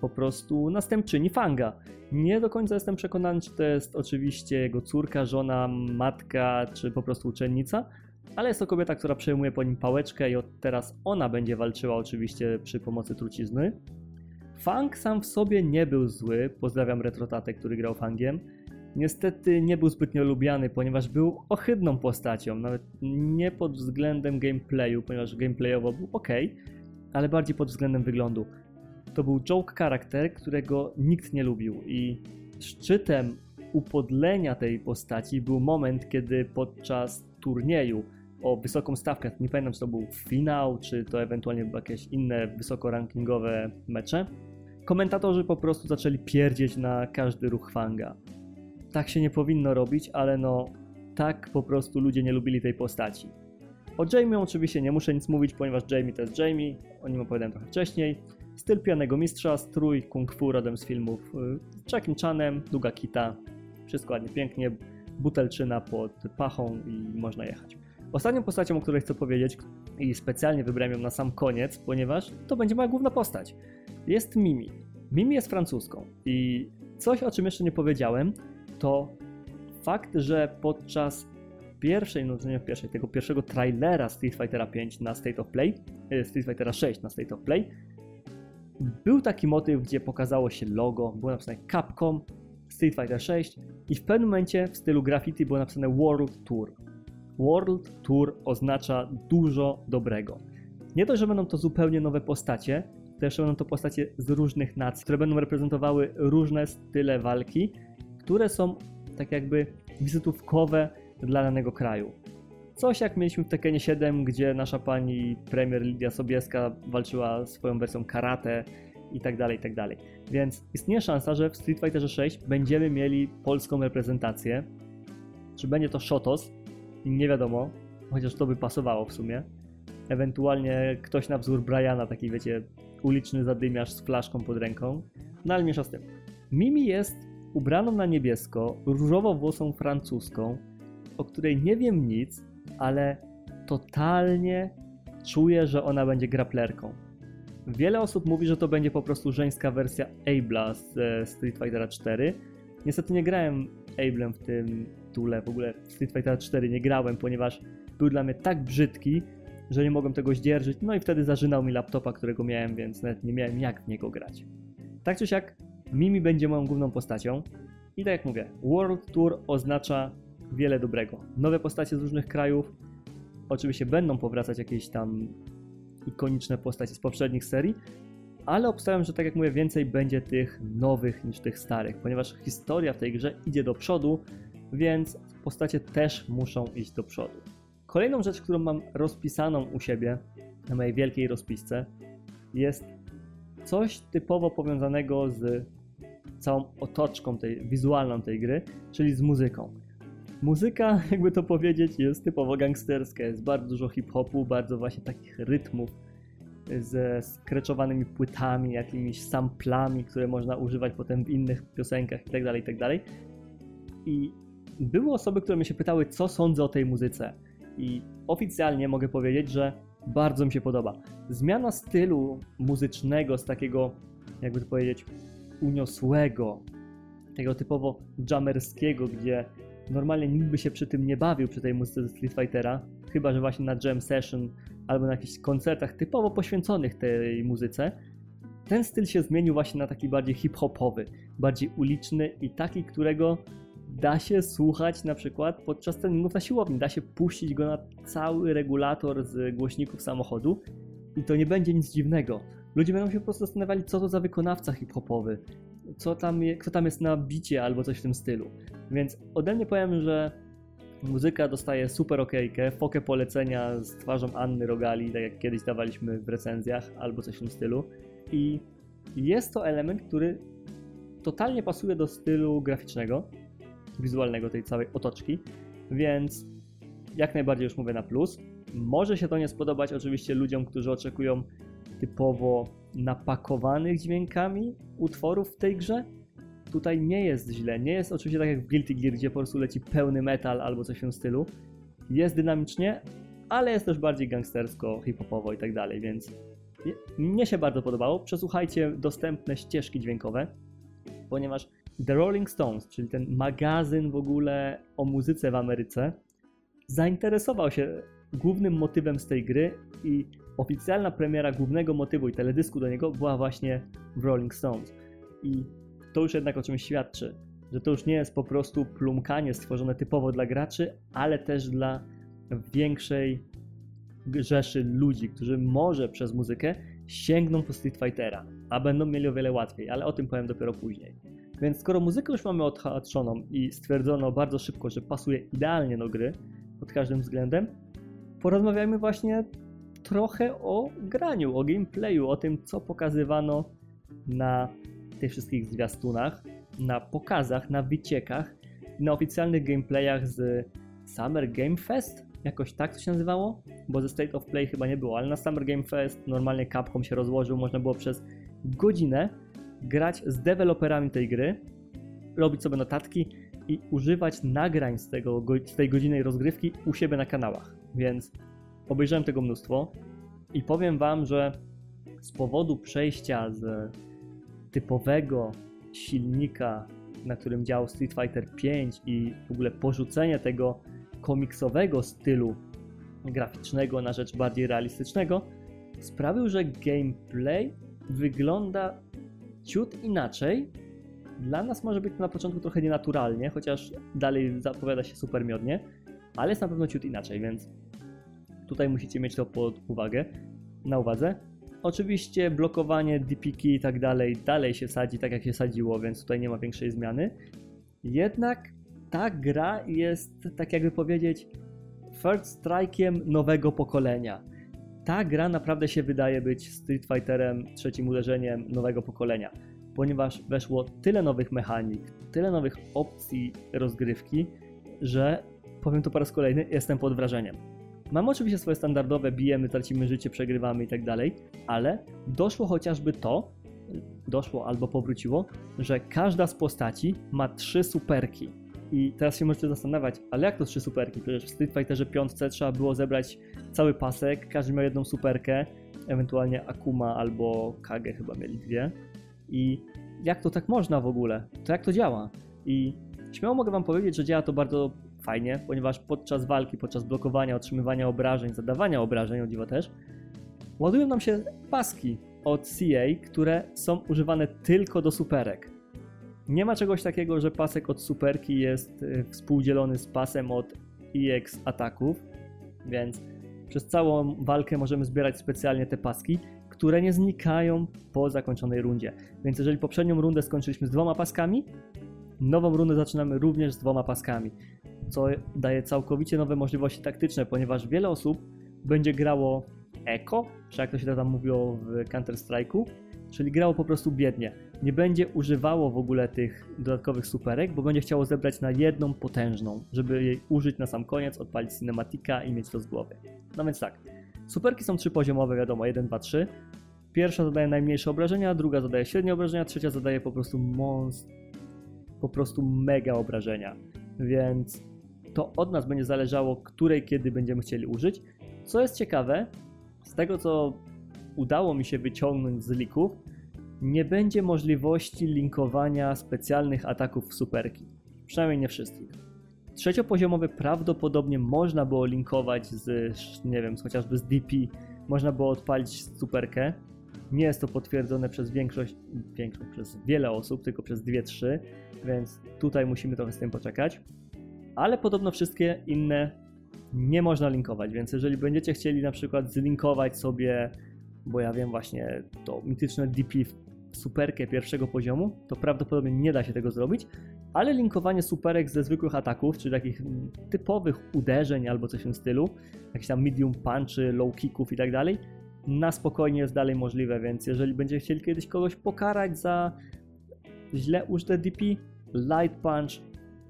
po prostu następczyni Fanga. Nie do końca jestem przekonany, czy to jest oczywiście jego córka, żona, matka, czy po prostu uczennica, ale jest to kobieta, która przejmuje po nim pałeczkę i od teraz ona będzie walczyła oczywiście przy pomocy trucizny. Fang sam w sobie nie był zły, pozdrawiam Retrotatę, który grał Fangiem. Niestety nie był zbytnio lubiany, ponieważ był ohydną postacią, nawet nie pod względem gameplayu, ponieważ gameplayowo był ok, ale bardziej pod względem wyglądu. To był joke charakter, którego nikt nie lubił i szczytem upodlenia tej postaci był moment, kiedy podczas turnieju o wysoką stawkę, nie pamiętam czy to był finał, czy to ewentualnie były jakieś inne wysokorankingowe mecze, komentatorzy po prostu zaczęli pierdzieć na każdy ruch Fanga. Tak się nie powinno robić, ale no tak po prostu ludzie nie lubili tej postaci. O Jamie oczywiście nie muszę nic mówić, ponieważ Jamie to jest Jamie, o nim opowiadałem trochę wcześniej. Styl pijanego mistrza, strój kung fu rodem z filmów y, Jackiem Chanem, długa kita, wszystko ładnie, pięknie, butelczyna pod pachą i można jechać. Ostatnią postacią, o której chcę powiedzieć i specjalnie wybrałem ją na sam koniec, ponieważ to będzie moja główna postać jest Mimi. Mimi jest francuską i coś, o czym jeszcze nie powiedziałem, to fakt, że podczas pierwszej, no nie pierwszej, tego pierwszego trailera Street Fightera 5 na State of Play, e, Street Fightera 6 na State of Play, był taki motyw, gdzie pokazało się logo, było napisane Capcom, Street Fighter 6 i w pewnym momencie w stylu graffiti było napisane World Tour. World Tour oznacza dużo dobrego. Nie to, że będą to zupełnie nowe postacie, też będą to postacie z różnych nacji, które będą reprezentowały różne style walki, które są tak jakby wizytówkowe dla danego kraju. Coś jak mieliśmy w Tekkenie 7, gdzie nasza pani premier Lidia Sobieska walczyła swoją wersją karate i tak dalej, i tak dalej. Więc istnieje szansa, że w Street Fighterze 6 będziemy mieli polską reprezentację. Czy będzie to Shotos? Nie wiadomo, chociaż to by pasowało w sumie. Ewentualnie ktoś na wzór Briana, taki wiecie, uliczny zadymiarz z flaszką pod ręką. No ale mniejsza z tym. Mimi jest ubraną na niebiesko, różowo-włosą francuską, o której nie wiem nic, ale totalnie czuję, że ona będzie graplerką. Wiele osób mówi, że to będzie po prostu żeńska wersja Abla z Street Fightera 4. Niestety nie grałem Ablem w tym tule, w ogóle Street Fighter 4 nie grałem, ponieważ był dla mnie tak brzydki, że nie mogłem tego zdzierżyć, no i wtedy zażynał mi laptopa, którego miałem, więc nawet nie miałem jak w niego grać. Tak czy siak, Mimi będzie moją główną postacią i tak jak mówię, World Tour oznacza wiele dobrego. Nowe postacie z różnych krajów, oczywiście będą powracać jakieś tam ikoniczne postacie z poprzednich serii, ale obstawiam, że tak jak mówię, więcej będzie tych nowych niż tych starych, ponieważ historia w tej grze idzie do przodu, więc postacie też muszą iść do przodu. Kolejną rzecz, którą mam rozpisaną u siebie na mojej wielkiej rozpisce jest coś typowo powiązanego z całą otoczką tej, wizualną tej gry, czyli z muzyką. Muzyka, [laughs] jakby to powiedzieć, jest typowo gangsterska, jest bardzo dużo hip-hopu, bardzo właśnie takich rytmów ze skreczowanymi płytami, jakimiś samplami, które można używać potem w innych piosenkach itd., tak itd. Tak I były osoby, które mnie się pytały, co sądzę o tej muzyce. I oficjalnie mogę powiedzieć, że bardzo mi się podoba. Zmiana stylu muzycznego z takiego, jakby to powiedzieć, uniosłego, tego typowo jammerskiego, gdzie normalnie nikt by się przy tym nie bawił, przy tej muzyce ze Street Fightera, chyba że właśnie na jam session albo na jakichś koncertach typowo poświęconych tej muzyce. Ten styl się zmienił właśnie na taki bardziej hip-hopowy, bardziej uliczny i taki, którego da się słuchać na przykład podczas treningów na siłowni. Da się puścić go na cały regulator z głośników samochodu i to nie będzie nic dziwnego. Ludzie będą się po prostu zastanawiali, co to za wykonawca hip-hopowy, co tam, kto tam jest na bicie albo coś w tym stylu. Więc ode mnie powiem, że muzyka dostaje super okejkę, fokę polecenia z twarzą Anny Rogali, tak jak kiedyś dawaliśmy w recenzjach albo coś w tym stylu. I jest to element, który totalnie pasuje do stylu graficznego, wizualnego tej całej otoczki, więc jak najbardziej już mówię na plus. Może się to nie spodobać oczywiście ludziom, którzy oczekują typowo napakowanych dźwiękami utworów w tej grze. Tutaj nie jest źle, nie jest oczywiście tak jak w Guilty Gear, gdzie po prostu leci pełny metal albo coś w tym stylu. Jest dynamicznie, ale jest też bardziej gangstersko, hip-hopowo i tak dalej, więc mnie się bardzo podobało. Przesłuchajcie dostępne ścieżki dźwiękowe, ponieważ The Rolling Stones, czyli ten magazyn w ogóle o muzyce w Ameryce, zainteresował się głównym motywem z tej gry i oficjalna premiera głównego motywu i teledysku do niego była właśnie w Rolling Stones. I to już jednak o czymś świadczy, że to już nie jest po prostu plumkanie stworzone typowo dla graczy, ale też dla większej rzeszy ludzi, którzy może przez muzykę sięgną po Street Fightera, a będą mieli o wiele łatwiej, ale o tym powiem dopiero później. Więc skoro muzykę już mamy odhatrzoną i stwierdzono bardzo szybko, że pasuje idealnie do gry pod każdym względem, porozmawiajmy właśnie trochę o graniu, o gameplayu, o tym, co pokazywano na tych wszystkich zwiastunach, na pokazach, na wyciekach, na oficjalnych gameplayach z Summer Game Fest, jakoś tak to się nazywało, bo ze State of Play chyba nie było, ale na Summer Game Fest normalnie Capcom się rozłożył, można było przez godzinę grać z deweloperami tej gry, robić sobie notatki i używać nagrań z, tego, z tej godzinnej rozgrywki u siebie na kanałach. Więc obejrzałem tego mnóstwo i powiem Wam, że z powodu przejścia z typowego silnika, na którym działał Street Fighter V i w ogóle porzucenie tego komiksowego stylu graficznego na rzecz bardziej realistycznego, sprawił, że gameplay wygląda ciut inaczej. Dla nas może być to na początku trochę nienaturalnie, chociaż dalej zapowiada się super miodnie, ale jest na pewno ciut inaczej, więc tutaj musicie mieć to pod uwagę, na uwadze. Oczywiście blokowanie, DPK i tak dalej, dalej się sadzi tak jak się sadziło, więc tutaj nie ma większej zmiany. Jednak ta gra jest, tak jakby powiedzieć, first strike'iem nowego pokolenia. Ta gra naprawdę się wydaje być Street Fighterem, trzecim uderzeniem nowego pokolenia, ponieważ weszło tyle nowych mechanik, tyle nowych opcji rozgrywki, że powiem to po raz kolejny, jestem pod wrażeniem. Mamy oczywiście swoje standardowe, bijemy, tracimy życie, przegrywamy i tak dalej, ale doszło chociażby to, doszło albo powróciło, że każda z postaci ma trzy superki. I teraz się możecie zastanawiać, ale jak to trzy superki? Przecież w Street Fighterze 5 trzeba było zebrać cały pasek, każdy miał jedną superkę, ewentualnie Akuma albo Kage chyba mieli dwie. I jak to tak można w ogóle? To jak to działa? I śmiało mogę wam powiedzieć, że działa to bardzo fajnie, ponieważ podczas walki, podczas blokowania, otrzymywania obrażeń, zadawania obrażeń, o dziwo też, ładują nam się paski od CA, które są używane tylko do superek. Nie ma czegoś takiego, że pasek od superki jest y, współdzielony z pasem od EX ataków, więc przez całą walkę możemy zbierać specjalnie te paski, które nie znikają po zakończonej rundzie. Więc jeżeli poprzednią rundę skończyliśmy z dwoma paskami, nową rundę zaczynamy również z dwoma paskami, co daje całkowicie nowe możliwości taktyczne, ponieważ wiele osób będzie grało eko, czy jak to się tam mówiło w Counter-Strike'u, czyli grało po prostu biednie. Nie będzie używało w ogóle tych dodatkowych superek, bo będzie chciało zebrać na jedną potężną, żeby jej użyć na sam koniec, odpalić cinematika i mieć to z głowy. No więc tak, superki są trzypoziomowe, wiadomo, 1, 2, 3. Pierwsza zadaje najmniejsze obrażenia, druga zadaje średnie obrażenia, trzecia zadaje po prostu monst, po prostu mega obrażenia. Więc to od nas będzie zależało, której kiedy będziemy chcieli użyć. Co jest ciekawe, z tego co udało mi się wyciągnąć z lików, nie będzie możliwości linkowania specjalnych ataków w superki. Przynajmniej nie wszystkich. Trzeciopoziomowy prawdopodobnie można było linkować z, nie wiem, chociażby z DP, można było odpalić superkę. Nie jest to potwierdzone przez większość, większość przez wiele osób, tylko przez 2-3, więc tutaj musimy trochę z tym poczekać. Ale podobno wszystkie inne nie można linkować, więc jeżeli będziecie chcieli na przykład zlinkować sobie, bo ja wiem właśnie to mityczne DP superkę pierwszego poziomu, to prawdopodobnie nie da się tego zrobić, ale linkowanie superek ze zwykłych ataków, czy takich typowych uderzeń albo coś w tym stylu, jakieś tam medium punchy, low kicków i tak dalej, na spokojnie jest dalej możliwe, więc jeżeli będziecie chcieli kiedyś kogoś pokarać za źle użyte DP, light punch,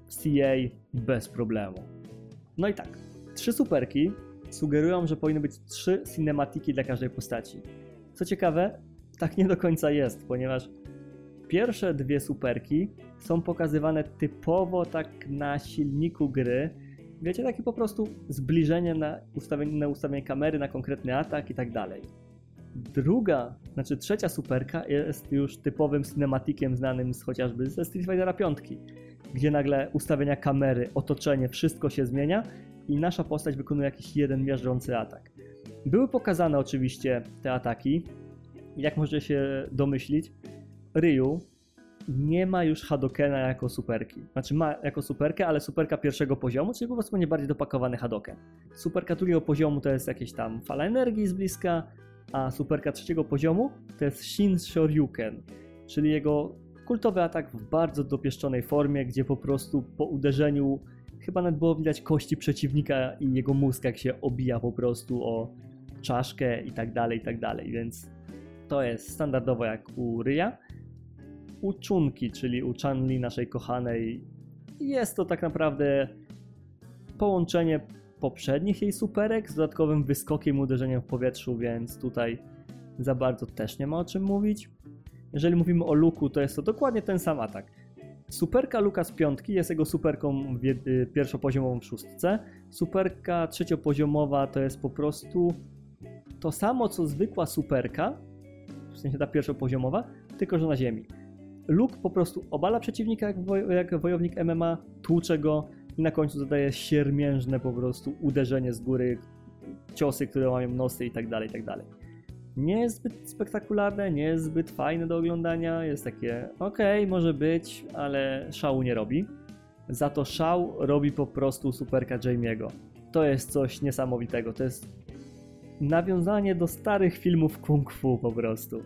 CA bez problemu. No i tak, trzy superki sugerują, że powinny być trzy cinematiki dla każdej postaci. Co ciekawe, tak nie do końca jest, ponieważ pierwsze dwie superki są pokazywane typowo tak na silniku gry. Wiecie, takie po prostu zbliżenie na ustawienie, na ustawienie kamery, na konkretny atak i tak dalej. Druga, znaczy trzecia superka jest już typowym cinematikiem znanym z chociażby ze Street Fightera 5, gdzie nagle ustawienia kamery, otoczenie, wszystko się zmienia i nasza postać wykonuje jakiś jeden miażdżący atak. Były pokazane oczywiście te ataki. Jak możecie się domyślić, Ryu nie ma już Hadokena jako superki. Znaczy ma jako superkę, ale superka pierwszego poziomu, czyli po prostu nie bardziej dopakowany Hadoken. Superka drugiego poziomu to jest jakieś tam fala energii z bliska, a superka trzeciego poziomu to jest Shin Shoryuken, czyli jego kultowy atak w bardzo dopieszczonej formie, gdzie po prostu po uderzeniu chyba nawet było widać kości przeciwnika i jego mózg jak się obija po prostu o czaszkę i tak dalej, i tak dalej, więc to jest standardowo jak u Ryja u Chunki, czyli u Chanli, naszej kochanej. Jest to tak naprawdę połączenie poprzednich jej superek z dodatkowym wyskokiem, uderzeniem w powietrzu, więc tutaj za bardzo też nie ma o czym mówić. Jeżeli mówimy o Luku, to jest to dokładnie ten sam atak. Superka Luka z piątki jest jego superką y, pierwszopoziomową w szóstce. Superka trzeciopoziomowa to jest po prostu to samo co zwykła superka, w sensie ta pierwszopoziomowa, tylko że na ziemi. Luke po prostu obala przeciwnika jak, woj jak wojownik MMA, tłucze go i na końcu zadaje siermiężne po prostu uderzenie z góry, ciosy, które mają nosy i tak dalej, i tak dalej. Nie jest zbyt spektakularne, nie jest zbyt fajne do oglądania, jest takie okej, okay, może być, ale szału nie robi. Za to szał robi po prostu superka Jamie'ego. To jest coś niesamowitego, to jest nawiązanie do starych filmów kung fu po prostu.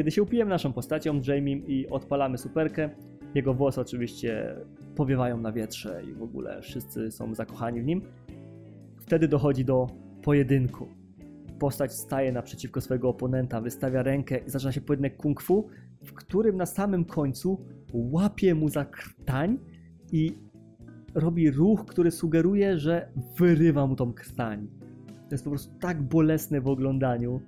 Kiedy się upijemy naszą postacią, Jamie i odpalamy superkę, jego włosy oczywiście powiewają na wietrze i w ogóle wszyscy są zakochani w nim. Wtedy dochodzi do pojedynku. Postać staje naprzeciwko swojego oponenta, wystawia rękę i zaczyna się pojedynek kung fu, w którym na samym końcu łapie mu za krtań i robi ruch, który sugeruje, że wyrywa mu tą krtań. To jest po prostu tak bolesne w oglądaniu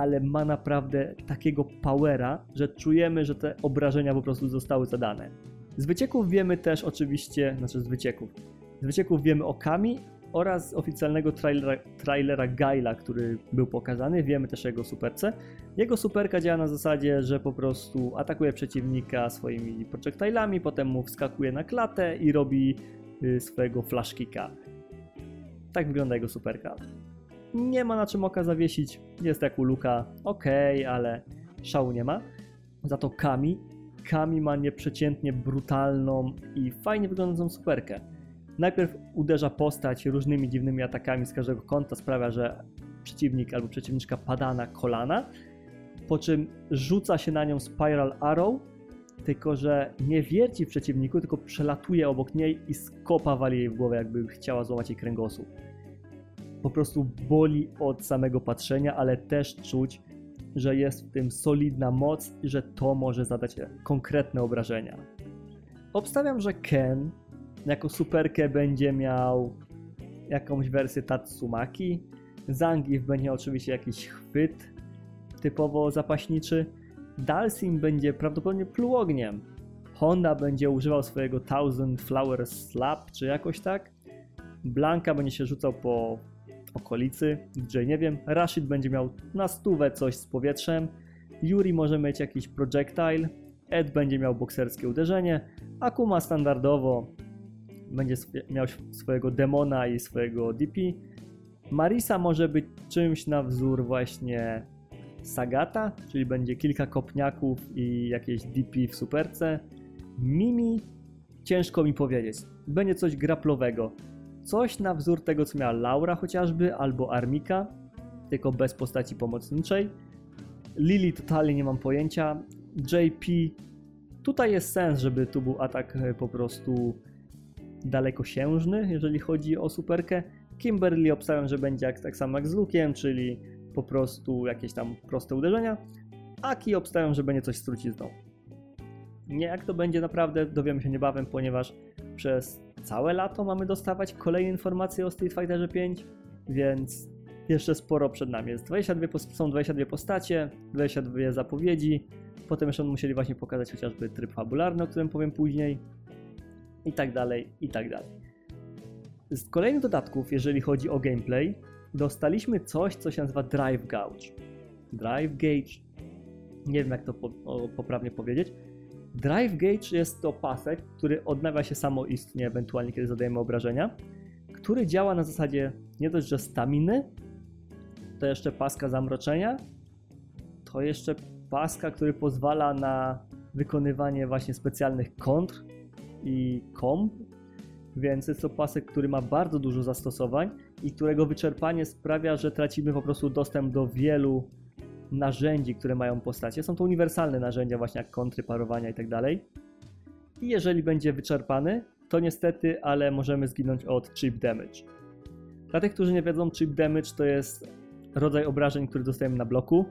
ale ma naprawdę takiego powera, że czujemy, że te obrażenia po prostu zostały zadane. Z wycieków wiemy też oczywiście, znaczy z wycieków, z wycieków wiemy o Kami oraz oficjalnego trailera, trailera Gaila, który był pokazany, wiemy też o jego superce. Jego superka działa na zasadzie, że po prostu atakuje przeciwnika swoimi projectilami, potem mu wskakuje na klatę i robi y, swojego flashkicka. Tak wygląda jego superka. Nie ma na czym oka zawiesić. Jest jak u Luka, ok, ale szału nie ma. Za to Kami. Kami ma nieprzeciętnie brutalną i fajnie wyglądającą superkę. Najpierw uderza postać różnymi dziwnymi atakami z każdego kąta, sprawia, że przeciwnik albo przeciwniczka pada na kolana, po czym rzuca się na nią Spiral Arrow, tylko że nie wierci w przeciwniku, tylko przelatuje obok niej i skopa wali jej w głowę, jakby chciała złamać jej kręgosłup po prostu boli od samego patrzenia, ale też czuć, że jest w tym solidna moc i że to może zadać konkretne obrażenia. Obstawiam, że Ken jako superkę będzie miał jakąś wersję Tatsumaki. Zangief będzie oczywiście jakiś chwyt typowo zapaśniczy. Dalsim będzie prawdopodobnie pluł ogniem. Honda będzie używał swojego Thousand Flower Slap, czy jakoś tak. Blanka będzie się rzucał po okolicy, gdzie nie wiem, Rashid będzie miał na stówę coś z powietrzem, Yuri może mieć jakiś projectile, Ed będzie miał bokserskie uderzenie, Akuma standardowo będzie miał swojego demona i swojego DP. Marisa może być czymś na wzór właśnie Sagata, czyli będzie kilka kopniaków i jakieś DP w superce. Mimi ciężko mi powiedzieć. Będzie coś graplowego. Coś na wzór tego, co miała Laura chociażby, albo Armika, tylko bez postaci pomocniczej. Lily totalnie nie mam pojęcia. JP, tutaj jest sens, żeby tu był atak e, po prostu dalekosiężny, jeżeli chodzi o superkę. Kimberly obstawiam, że będzie jak, tak samo jak z Lukiem, czyli po prostu jakieś tam proste uderzenia. Aki obstawiam, że będzie coś z trucizną. Nie jak to będzie naprawdę, dowiemy się niebawem, ponieważ przez całe lato mamy dostawać kolejne informacje o Street Fighterze 5, więc jeszcze sporo przed nami. Jest 22, są 22 postacie, 22 zapowiedzi, potem jeszcze musieli właśnie pokazać chociażby tryb fabularny, o którym powiem później i tak dalej, i tak dalej. Z kolejnych dodatków, jeżeli chodzi o gameplay, dostaliśmy coś, co się nazywa Drive Gauge. Drive Gauge, nie wiem jak to po, o, poprawnie powiedzieć. Drive Gauge jest to pasek, który odnawia się samoistnie, ewentualnie kiedy zadajemy obrażenia, który działa na zasadzie nie dość, że staminy, to jeszcze paska zamroczenia, to jeszcze paska, który pozwala na wykonywanie właśnie specjalnych kontr i komb, więc jest to pasek, który ma bardzo dużo zastosowań i którego wyczerpanie sprawia, że tracimy po prostu dostęp do wielu narzędzi, które mają postacie. Są to uniwersalne narzędzia, właśnie jak kontry, parowania itd. Tak I jeżeli będzie wyczerpany, to niestety, ale możemy zginąć od chip damage. Dla tych, którzy nie wiedzą, chip damage to jest rodzaj obrażeń, który dostajemy na bloku.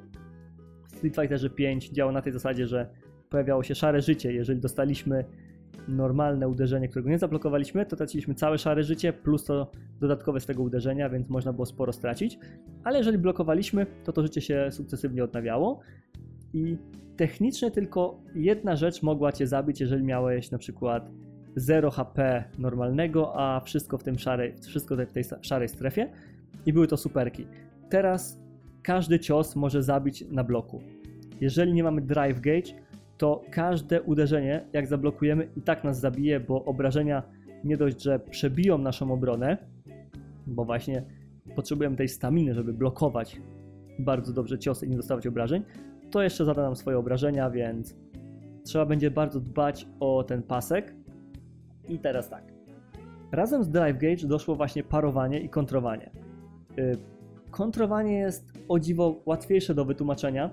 W Street Fighterze 5 działa na tej zasadzie, że pojawiało się szare życie. Jeżeli dostaliśmy normalne uderzenie, którego nie zablokowaliśmy, to traciliśmy całe szare życie plus to dodatkowe z tego uderzenia, więc można było sporo stracić. Ale jeżeli blokowaliśmy, to to życie się sukcesywnie odnawiało i technicznie tylko jedna rzecz mogła cię zabić, jeżeli miałeś na przykład 0 HP normalnego, a wszystko w tym szarej, wszystko w tej szarej strefie i były to superki. Teraz każdy cios może zabić na bloku. Jeżeli nie mamy drive gauge, to każde uderzenie, jak zablokujemy, i tak nas zabije, bo obrażenia nie dość, że przebiją naszą obronę, bo właśnie potrzebujemy tej staminy, żeby blokować bardzo dobrze ciosy i nie dostawać obrażeń, to jeszcze zada nam swoje obrażenia, więc trzeba będzie bardzo dbać o ten pasek. I teraz tak. Razem z Drive Gauge doszło właśnie parowanie i kontrowanie. Y, kontrowanie jest o dziwo łatwiejsze do wytłumaczenia,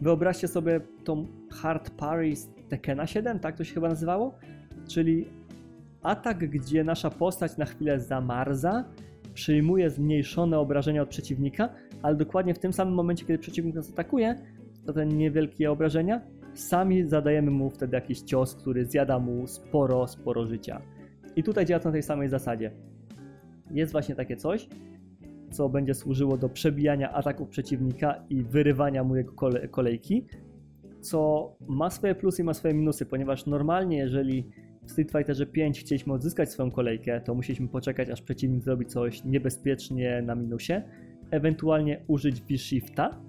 Wyobraźcie sobie tą Hard Parry z Tekena 7, tak to się chyba nazywało? Czyli atak, gdzie nasza postać na chwilę zamarza, przyjmuje zmniejszone obrażenia od przeciwnika, ale dokładnie w tym samym momencie, kiedy przeciwnik nas atakuje, to te niewielkie obrażenia, sami zadajemy mu wtedy jakiś cios, który zjada mu sporo, sporo życia. I tutaj działa to na tej samej zasadzie. Jest właśnie takie coś, co będzie służyło do przebijania ataków przeciwnika i wyrywania mu jego kole kolejki, co ma swoje plusy i ma swoje minusy, ponieważ normalnie jeżeli w Street Fighterze 5 chcieliśmy odzyskać swoją kolejkę, to musieliśmy poczekać aż przeciwnik zrobi coś niebezpiecznie na minusie, ewentualnie użyć V-Shifta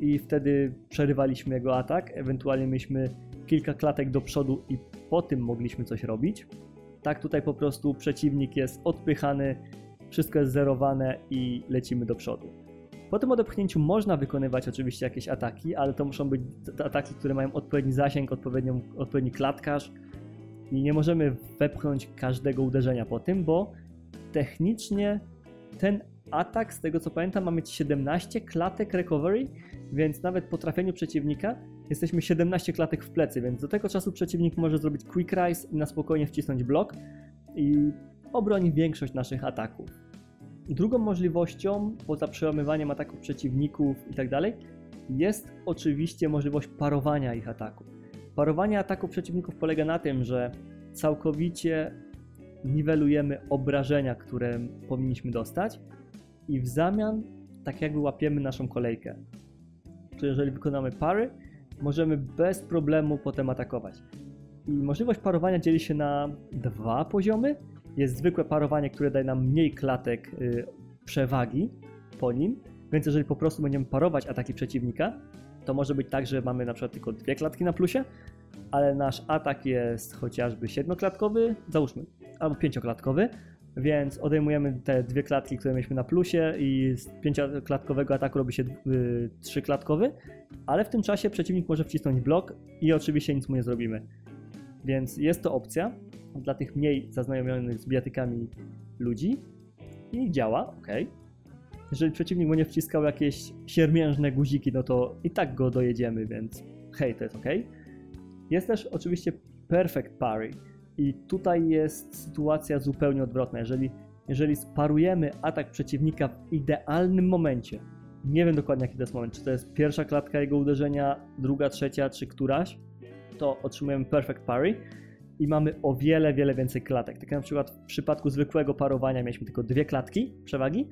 i wtedy przerywaliśmy jego atak, ewentualnie mieliśmy kilka klatek do przodu i po tym mogliśmy coś robić. Tak tutaj po prostu przeciwnik jest odpychany wszystko jest zerowane i lecimy do przodu. Po tym odepchnięciu można wykonywać oczywiście jakieś ataki, ale to muszą być ataki, które mają odpowiedni zasięg, odpowiedni klatkarz i nie możemy wepchnąć każdego uderzenia po tym, bo technicznie ten atak, z tego co pamiętam, ma mieć 17 klatek recovery, więc nawet po trafieniu przeciwnika jesteśmy 17 klatek w plecy, więc do tego czasu przeciwnik może zrobić quick rise i na spokojnie wcisnąć blok i obroni większość naszych ataków. Drugą możliwością, poza przełamywaniem ataków przeciwników itd., tak jest oczywiście możliwość parowania ich ataków. Parowanie ataków przeciwników polega na tym, że całkowicie niwelujemy obrażenia, które powinniśmy dostać i w zamian tak jakby łapiemy naszą kolejkę. Czyli jeżeli wykonamy pary, możemy bez problemu potem atakować. I możliwość parowania dzieli się na dwa poziomy jest zwykłe parowanie, które daje nam mniej klatek y, przewagi po nim, więc jeżeli po prostu będziemy parować ataki przeciwnika, to może być tak, że mamy na przykład tylko dwie klatki na plusie, ale nasz atak jest chociażby siedmioklatkowy, załóżmy, albo pięcioklatkowy, więc odejmujemy te dwie klatki, które mieliśmy na plusie i z pięcioklatkowego ataku robi się yy, trzyklatkowy, ale w tym czasie przeciwnik może wcisnąć blok i oczywiście nic mu nie zrobimy. Więc jest to opcja dla tych mniej zaznajomionych z bijatykami ludzi i działa, ok. Jeżeli przeciwnik będzie wciskał jakieś siermiężne guziki, no to i tak go dojedziemy, więc hej, to jest ok. Jest też oczywiście perfect parry i tutaj jest sytuacja zupełnie odwrotna. Jeżeli, jeżeli sparujemy atak przeciwnika w idealnym momencie, nie wiem dokładnie jaki to jest moment, czy to jest pierwsza klatka jego uderzenia, druga, trzecia, czy któraś, to otrzymujemy perfect parry i mamy o wiele, wiele więcej klatek. Tak na przykład w przypadku zwykłego parowania mieliśmy tylko dwie klatki przewagi,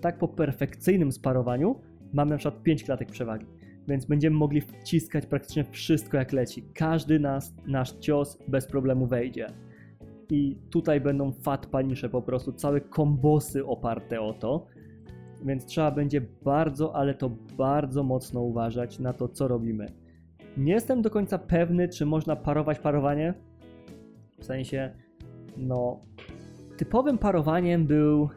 tak po perfekcyjnym sparowaniu mamy na przykład 5 klatek przewagi. Więc będziemy mogli wciskać praktycznie wszystko jak leci. Każdy nas, nasz cios bez problemu wejdzie. I tutaj będą fat panisze po prostu, całe kombosy oparte o to. Więc trzeba będzie bardzo, ale to bardzo mocno uważać na to, co robimy. Nie jestem do końca pewny, czy można parować parowanie. W sensie, no, typowym parowaniem był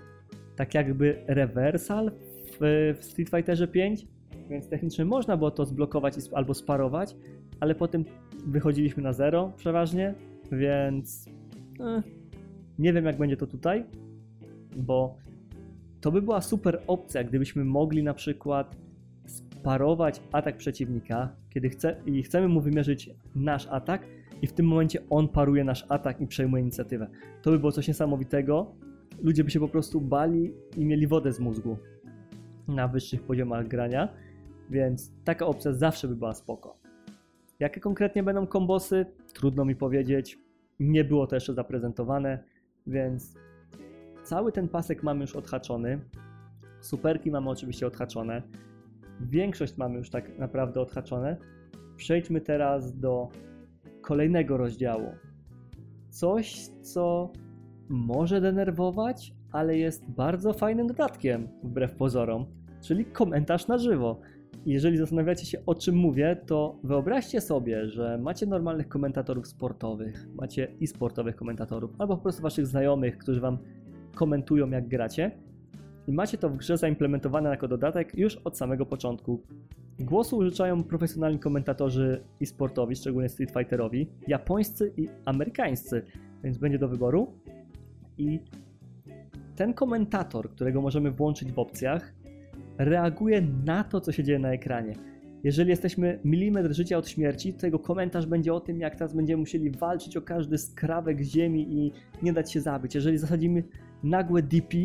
tak jakby reversal w, w Street Fighterze 5, więc technicznie można było to zblokować albo sparować, ale potem wychodziliśmy na zero przeważnie, więc eh, nie wiem jak będzie to tutaj, bo to by była super opcja, gdybyśmy mogli na przykład sparować atak przeciwnika, kiedy chce, i chcemy mu wymierzyć nasz atak i w tym momencie on paruje nasz atak i przejmuje inicjatywę. To by było coś niesamowitego. Ludzie by się po prostu bali i mieli wodę z mózgu na wyższych poziomach grania, więc taka opcja zawsze by była spoko. Jakie konkretnie będą kombosy? Trudno mi powiedzieć. Nie było to jeszcze zaprezentowane, więc cały ten pasek mamy już odhaczony. Superki mamy oczywiście odhaczone. Większość mamy już tak naprawdę odhaczone. Przejdźmy teraz do kolejnego rozdziału. Coś, co może denerwować, ale jest bardzo fajnym dodatkiem, wbrew pozorom, czyli komentarz na żywo. Jeżeli zastanawiacie się o czym mówię, to wyobraźcie sobie, że macie normalnych komentatorów sportowych, macie i sportowych komentatorów, albo po prostu waszych znajomych, którzy wam komentują jak gracie i macie to w grze zaimplementowane jako dodatek już od samego początku. Głosu użyczają profesjonalni komentatorzy i sportowi, szczególnie Street Fighterowi, japońscy i amerykańscy, więc będzie do wyboru. I ten komentator, którego możemy włączyć w opcjach, reaguje na to, co się dzieje na ekranie. Jeżeli jesteśmy milimetr życia od śmierci, to jego komentarz będzie o tym, jak teraz będziemy musieli walczyć o każdy skrawek ziemi i nie dać się zabić. Jeżeli zasadzimy nagłe DP,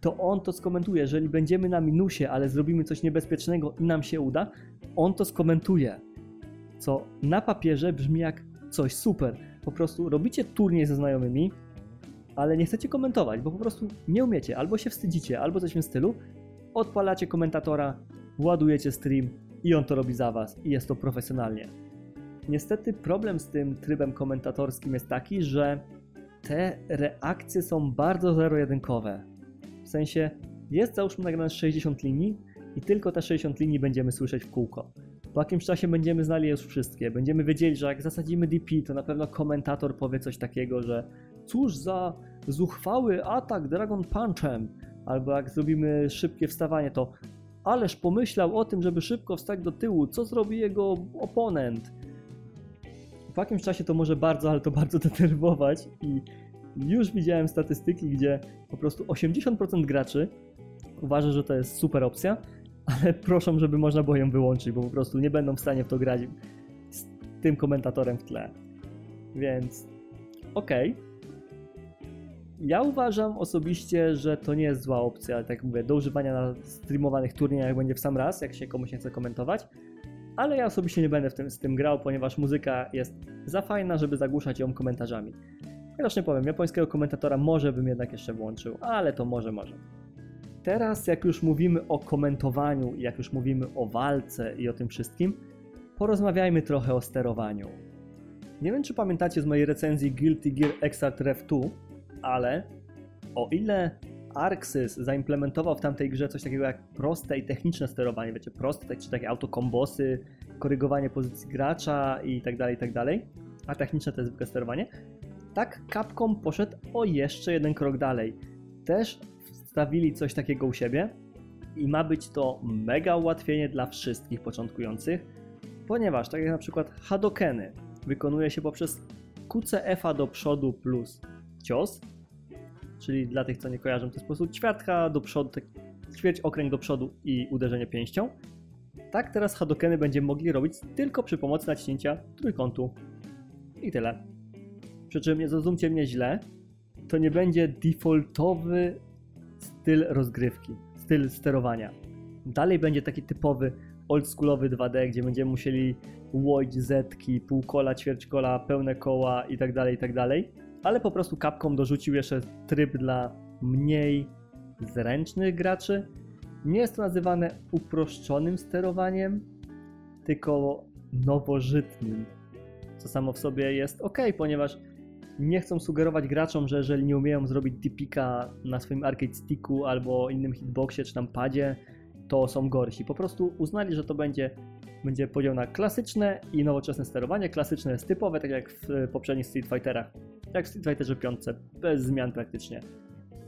to on to skomentuje. Jeżeli będziemy na minusie, ale zrobimy coś niebezpiecznego i nam się uda, on to skomentuje. Co na papierze brzmi jak coś super. Po prostu robicie turniej ze znajomymi, ale nie chcecie komentować, bo po prostu nie umiecie, albo się wstydzicie, albo coś w tym stylu, odpalacie komentatora, ładujecie stream i on to robi za was i jest to profesjonalnie. Niestety problem z tym trybem komentatorskim jest taki, że te reakcje są bardzo zero-jedynkowe. W sensie jest załóżmy nagrane 60 linii i tylko te 60 linii będziemy słyszeć w kółko. Po jakimś czasie będziemy znali już wszystkie. Będziemy wiedzieli, że jak zasadzimy DP, to na pewno komentator powie coś takiego, że cóż za zuchwały atak Dragon Punchem, albo jak zrobimy szybkie wstawanie, to ależ pomyślał o tym, żeby szybko wstać do tyłu, co zrobi jego oponent. Po jakimś czasie to może bardzo, ale to bardzo [laughs] denerwować i już widziałem statystyki, gdzie po prostu 80% graczy uważa, że to jest super opcja, ale [laughs] proszę, żeby można było ją wyłączyć, bo po prostu nie będą w stanie w to grać z tym komentatorem w tle. Więc okej, okay. Ja uważam osobiście, że to nie jest zła opcja, tak mówię, do używania na streamowanych turniejach będzie w sam raz, jak się komuś nie chce komentować. Ale ja osobiście nie będę w tym, z tym grał, ponieważ muzyka jest za fajna, żeby zagłuszać ją komentarzami. Chociaż nie powiem, japońskiego komentatora może bym jednak jeszcze włączył, ale to może, może. Teraz, jak już mówimy o komentowaniu, jak już mówimy o walce i o tym wszystkim, porozmawiajmy trochę o sterowaniu. Nie wiem, czy pamiętacie z mojej recenzji Guilty Gear Xrd Rev 2, ale o ile Arxis zaimplementował w tamtej grze coś takiego jak proste i techniczne sterowanie, wiecie, proste, czy takie autokombosy, korygowanie pozycji gracza i tak dalej, i tak dalej, a techniczne to jest zwykłe sterowanie, Tak Capcom poszedł o jeszcze jeden krok dalej. Też wstawili coś takiego u siebie i ma być to mega ułatwienie dla wszystkich początkujących, ponieważ tak jak na przykład Hadokeny wykonuje się poprzez QCF-a do przodu plus cios, czyli dla tych co nie kojarzą to jest po prostu ćwiartka do przodu, tak ćwierć okręg do przodu i uderzenie pięścią. Tak teraz Hadokeny będziemy mogli robić tylko przy pomocy naciśnięcia trójkątu. I tyle. Przy czym nie zrozumcie mnie źle, to nie będzie defaultowy styl rozgrywki, styl sterowania. Dalej będzie taki typowy oldschoolowy 2D, gdzie będziemy musieli łodzić zetki, półkola, ćwierćkola, pełne koła itd., tak itd., tak ale po prostu Capcom dorzucił jeszcze tryb dla mniej zręcznych graczy. Nie jest to nazywane uproszczonym sterowaniem, tylko nowożytnym, co samo w sobie jest ok, ponieważ nie chcą sugerować graczom, że jeżeli nie umieją zrobić dipika na swoim arcade sticku albo innym hitboxie czy tam padzie, to są gorsi. Po prostu uznali, że to będzie, będzie podział na klasyczne i nowoczesne sterowanie. Klasyczne jest typowe, tak jak w poprzednich Street Fighterach, jak w Street Fighterze 5, bez zmian praktycznie.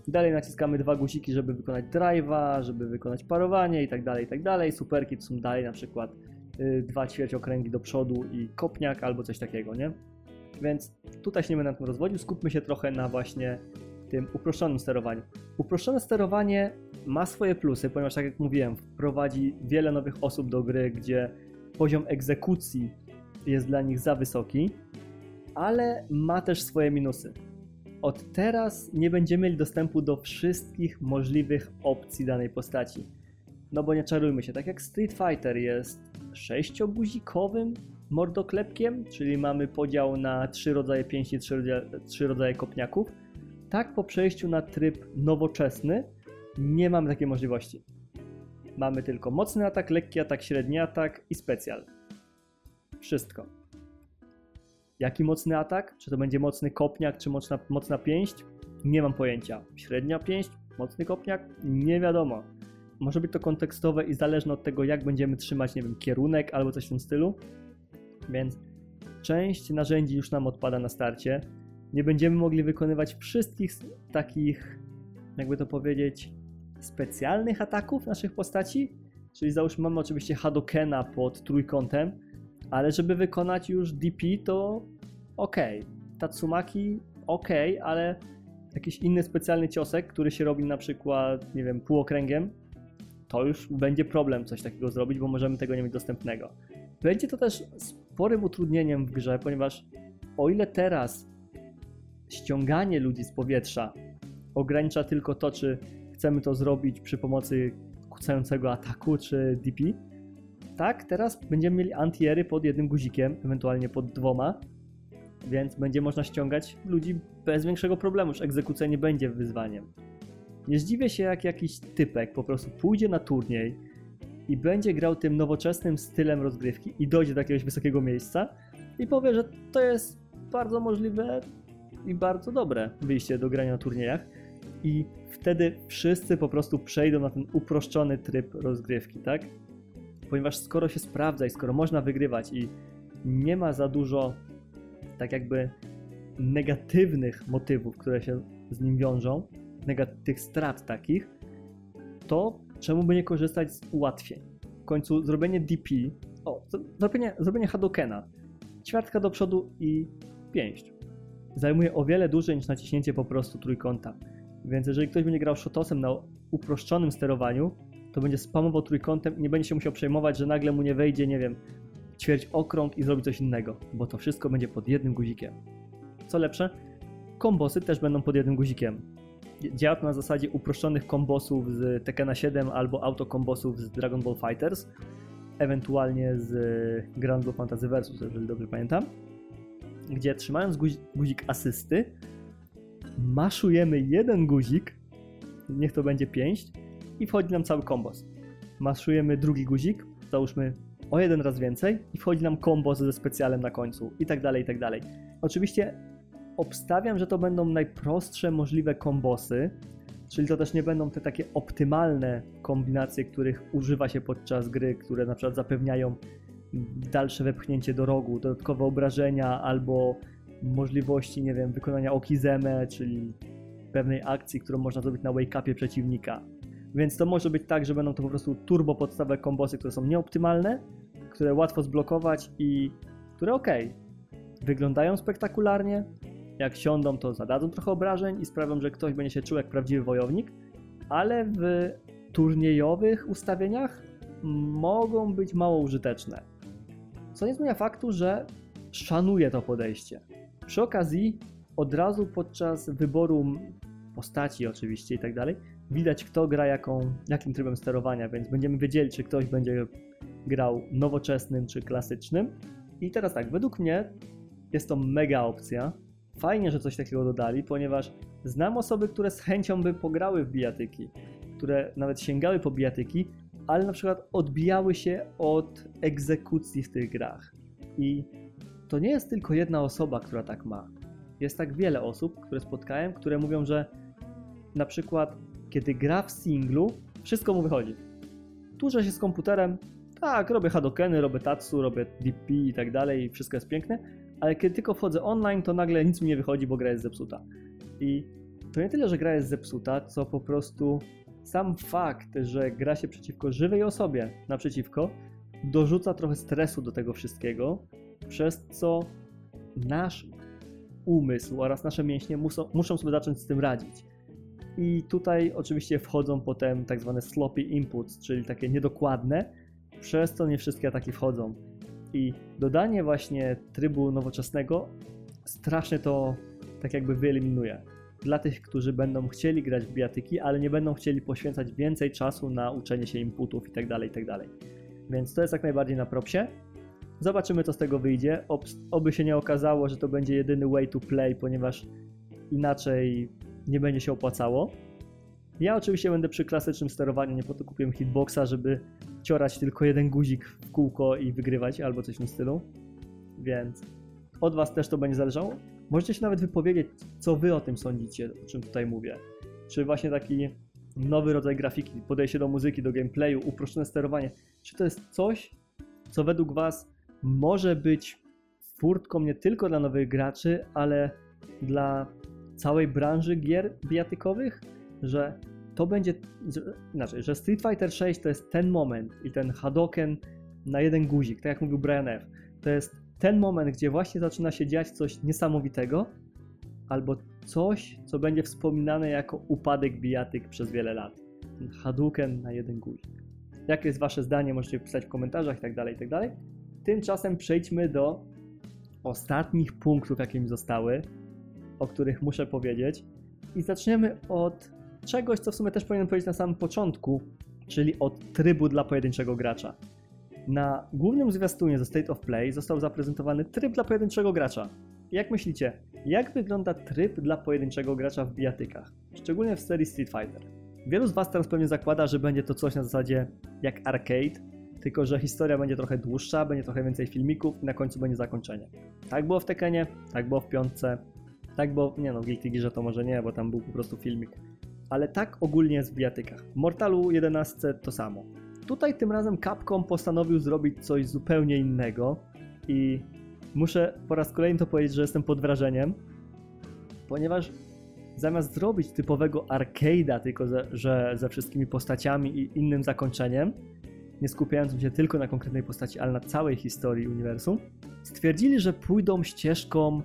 Dalej naciskamy dwa guziki, żeby wykonać drive'a, żeby wykonać parowanie i tak dalej, i tak dalej. Superki to są dalej na przykład yy, dwa ćwierć okręgi do przodu i kopniak albo coś takiego, nie? Więc tutaj się nie będę na tym rozwodził, skupmy się trochę na właśnie tym uproszczonym sterowaniu. Uproszczone sterowanie ma swoje plusy, ponieważ tak jak mówiłem, wprowadzi wiele nowych osób do gry, gdzie poziom egzekucji jest dla nich za wysoki, ale ma też swoje minusy. Od teraz nie będziemy mieli dostępu do wszystkich możliwych opcji danej postaci. No bo nie czarujmy się, tak jak Street Fighter jest sześcioguzikowym mordoklepkiem, czyli mamy podział na trzy rodzaje pięści, trzy rodzaje, rodzaje kopniaków, tak po przejściu na tryb nowoczesny nie mamy takiej możliwości. Mamy tylko mocny atak, lekki atak, średni atak i specjal. Wszystko. Jaki mocny atak? Czy to będzie mocny kopniak, czy mocna, mocna pięść? Nie mam pojęcia. Średnia pięść? Mocny kopniak? Nie wiadomo. Może być to kontekstowe i zależne od tego, jak będziemy trzymać, nie wiem, kierunek albo coś w tym stylu. Więc część narzędzi już nam odpada na starcie. Nie będziemy mogli wykonywać wszystkich takich, jakby to powiedzieć, specjalnych ataków naszych postaci. Czyli załóżmy, mamy oczywiście Hadokena pod trójkątem, ale żeby wykonać już DP, to ok. Tatsumaki ok, ale jakiś inny specjalny ciosek, który się robi na przykład, nie wiem, półokręgiem, to już będzie problem coś takiego zrobić, bo możemy tego nie mieć dostępnego. Będzie to też sporym utrudnieniem w grze, ponieważ o ile teraz ściąganie ludzi z powietrza ogranicza tylko to, czy chcemy to zrobić przy pomocy kucającego ataku czy DP, tak, teraz będziemy mieli antiery pod jednym guzikiem, ewentualnie pod dwoma, więc będzie można ściągać ludzi bez większego problemu, już egzekucja nie będzie wyzwaniem. Nie zdziwię się, jak jakiś typek po prostu pójdzie na turniej i będzie grał tym nowoczesnym stylem rozgrywki i dojdzie do jakiegoś wysokiego miejsca i powie, że to jest bardzo możliwe i bardzo dobre wyjście do grania na turniejach i wtedy wszyscy po prostu przejdą na ten uproszczony tryb rozgrywki, tak? Ponieważ skoro się sprawdza i skoro można wygrywać i nie ma za dużo tak jakby negatywnych motywów, które się z nim wiążą, tych strat takich, to czemu by nie korzystać z ułatwień? W końcu zrobienie DP, o, zrobienie, zrobienie Hadokena, ćwiartka do przodu i pięść zajmuje o wiele dłużej niż naciśnięcie po prostu trójkąta. Więc jeżeli ktoś będzie grał shotosem na uproszczonym sterowaniu, to będzie spamował trójkątem i nie będzie się musiał przejmować, że nagle mu nie wejdzie, nie wiem, ćwierć okrąg i zrobi coś innego, bo to wszystko będzie pod jednym guzikiem. Co lepsze, kombosy też będą pod jednym guzikiem. Działa to na zasadzie uproszczonych kombosów z Tekkena 7 albo autokombosów z Dragon Ball Fighters, ewentualnie z Grand Blue Fantasy Versus, jeżeli dobrze pamiętam, gdzie trzymając guzik, guzik asysty, maszujemy jeden guzik, niech to będzie pięść, i wchodzi nam cały kombos. Maszujemy drugi guzik, załóżmy o jeden raz więcej i wchodzi nam kombos ze specjalem na końcu i tak dalej, i tak dalej. Oczywiście obstawiam, że to będą najprostsze możliwe kombosy, czyli to też nie będą te takie optymalne kombinacje, których używa się podczas gry, które na przykład zapewniają dalsze wepchnięcie do rogu, dodatkowe obrażenia albo możliwości, nie wiem, wykonania okizeme, czyli pewnej akcji, którą można zrobić na wake-upie przeciwnika. Więc to może być tak, że będą to po prostu turbo podstawowe kombosy, które są nieoptymalne, które łatwo zblokować i które ok, wyglądają spektakularnie, jak siądą to zadadzą trochę obrażeń i sprawią, że ktoś będzie się czuł jak prawdziwy wojownik, ale w turniejowych ustawieniach mogą być mało użyteczne. Co nie zmienia faktu, że szanuję to podejście. Przy okazji, od razu podczas wyboru postaci, oczywiście i tak dalej, widać kto gra jaką, jakim trybem sterowania, więc będziemy wiedzieli, czy ktoś będzie grał nowoczesnym czy klasycznym. I teraz tak, według mnie jest to mega opcja. Fajnie, że coś takiego dodali, ponieważ znam osoby, które z chęcią by pograły w bijatyki, które nawet sięgały po bijatyki, ale na przykład odbijały się od egzekucji w tych grach. I to nie jest tylko jedna osoba, która tak ma. Jest tak wiele osób, które spotkałem, które mówią, że na przykład kiedy gra w singlu, wszystko mu wychodzi. Tużę się z komputerem, tak, robię hadokeny, robię tatsu, robię DP i tak dalej, wszystko jest piękne, ale kiedy tylko wchodzę online, to nagle nic mi nie wychodzi, bo gra jest zepsuta. I to nie tyle, że gra jest zepsuta, co po prostu sam fakt, że gra się przeciwko żywej osobie naprzeciwko, dorzuca trochę stresu do tego wszystkiego, przez co nasz umysł oraz nasze mięśnie muszą, muszą sobie zacząć z tym radzić. I tutaj oczywiście wchodzą potem tak zwane sloppy inputs, czyli takie niedokładne, przez co nie wszystkie ataki wchodzą. I dodanie właśnie trybu nowoczesnego strasznie to tak jakby wyeliminuje. Dla tych, którzy będą chcieli grać w bijatyki, ale nie będą chcieli poświęcać więcej czasu na uczenie się inputów itd., tak itd. Tak Więc to jest jak najbardziej na propsie. Zobaczymy, co z tego wyjdzie. Oby się nie okazało, że to będzie jedyny way to play, ponieważ inaczej nie będzie się opłacało. Ja oczywiście będę przy klasycznym sterowaniu, nie po to kupiłem hitboxa, żeby ciorać tylko jeden guzik w kółko i wygrywać albo coś w tym stylu. Więc od Was też to będzie zależało. Możecie się nawet wypowiedzieć, co Wy o tym sądzicie, o czym tutaj mówię. Czy właśnie taki nowy rodzaj grafiki, podejście do muzyki, do gameplayu, uproszczone sterowanie, czy to jest coś, co według Was może być furtką nie tylko dla nowych graczy, ale dla całej branży gier bijatykowych, że to będzie, znaczy, że Street Fighter 6 to jest ten moment i ten Hadoken na jeden guzik, tak jak mówił Brian F. To jest ten moment, gdzie właśnie zaczyna się dziać coś niesamowitego, albo coś, co będzie wspominane jako upadek bijatyk przez wiele lat. Ten Hadouken na jeden guzik. Jakie jest Wasze zdanie? Możecie pisać w komentarzach i tak dalej, i tak. Tymczasem przejdźmy do ostatnich punktów, jakie mi zostały o których muszę powiedzieć. I zaczniemy od czegoś, co w sumie też powinienem powiedzieć na samym początku, czyli od trybu dla pojedynczego gracza. Na głównym zwiastunie ze State of Play został zaprezentowany tryb dla pojedynczego gracza. Jak myślicie, jak wygląda tryb dla pojedynczego gracza w bijatykach? Szczególnie w serii Street Fighter. Wielu z Was teraz pewnie zakłada, że będzie to coś na zasadzie jak arcade, tylko że historia będzie trochę dłuższa, będzie trochę więcej filmików i na końcu będzie zakończenie. Tak było w Tekenie, tak było w piątce, tak, bo nie no, Guilty Gear to może nie, bo tam był po prostu filmik. Ale tak ogólnie jest w bijatykach. W Mortalu 11 to samo. Tutaj tym razem Capcom postanowił zrobić coś zupełnie innego i muszę po raz kolejny to powiedzieć, że jestem pod wrażeniem, ponieważ zamiast zrobić typowego arcade'a, tylko ze, że ze wszystkimi postaciami i innym zakończeniem, nie skupiając się tylko na konkretnej postaci, ale na całej historii uniwersum, stwierdzili, że pójdą ścieżką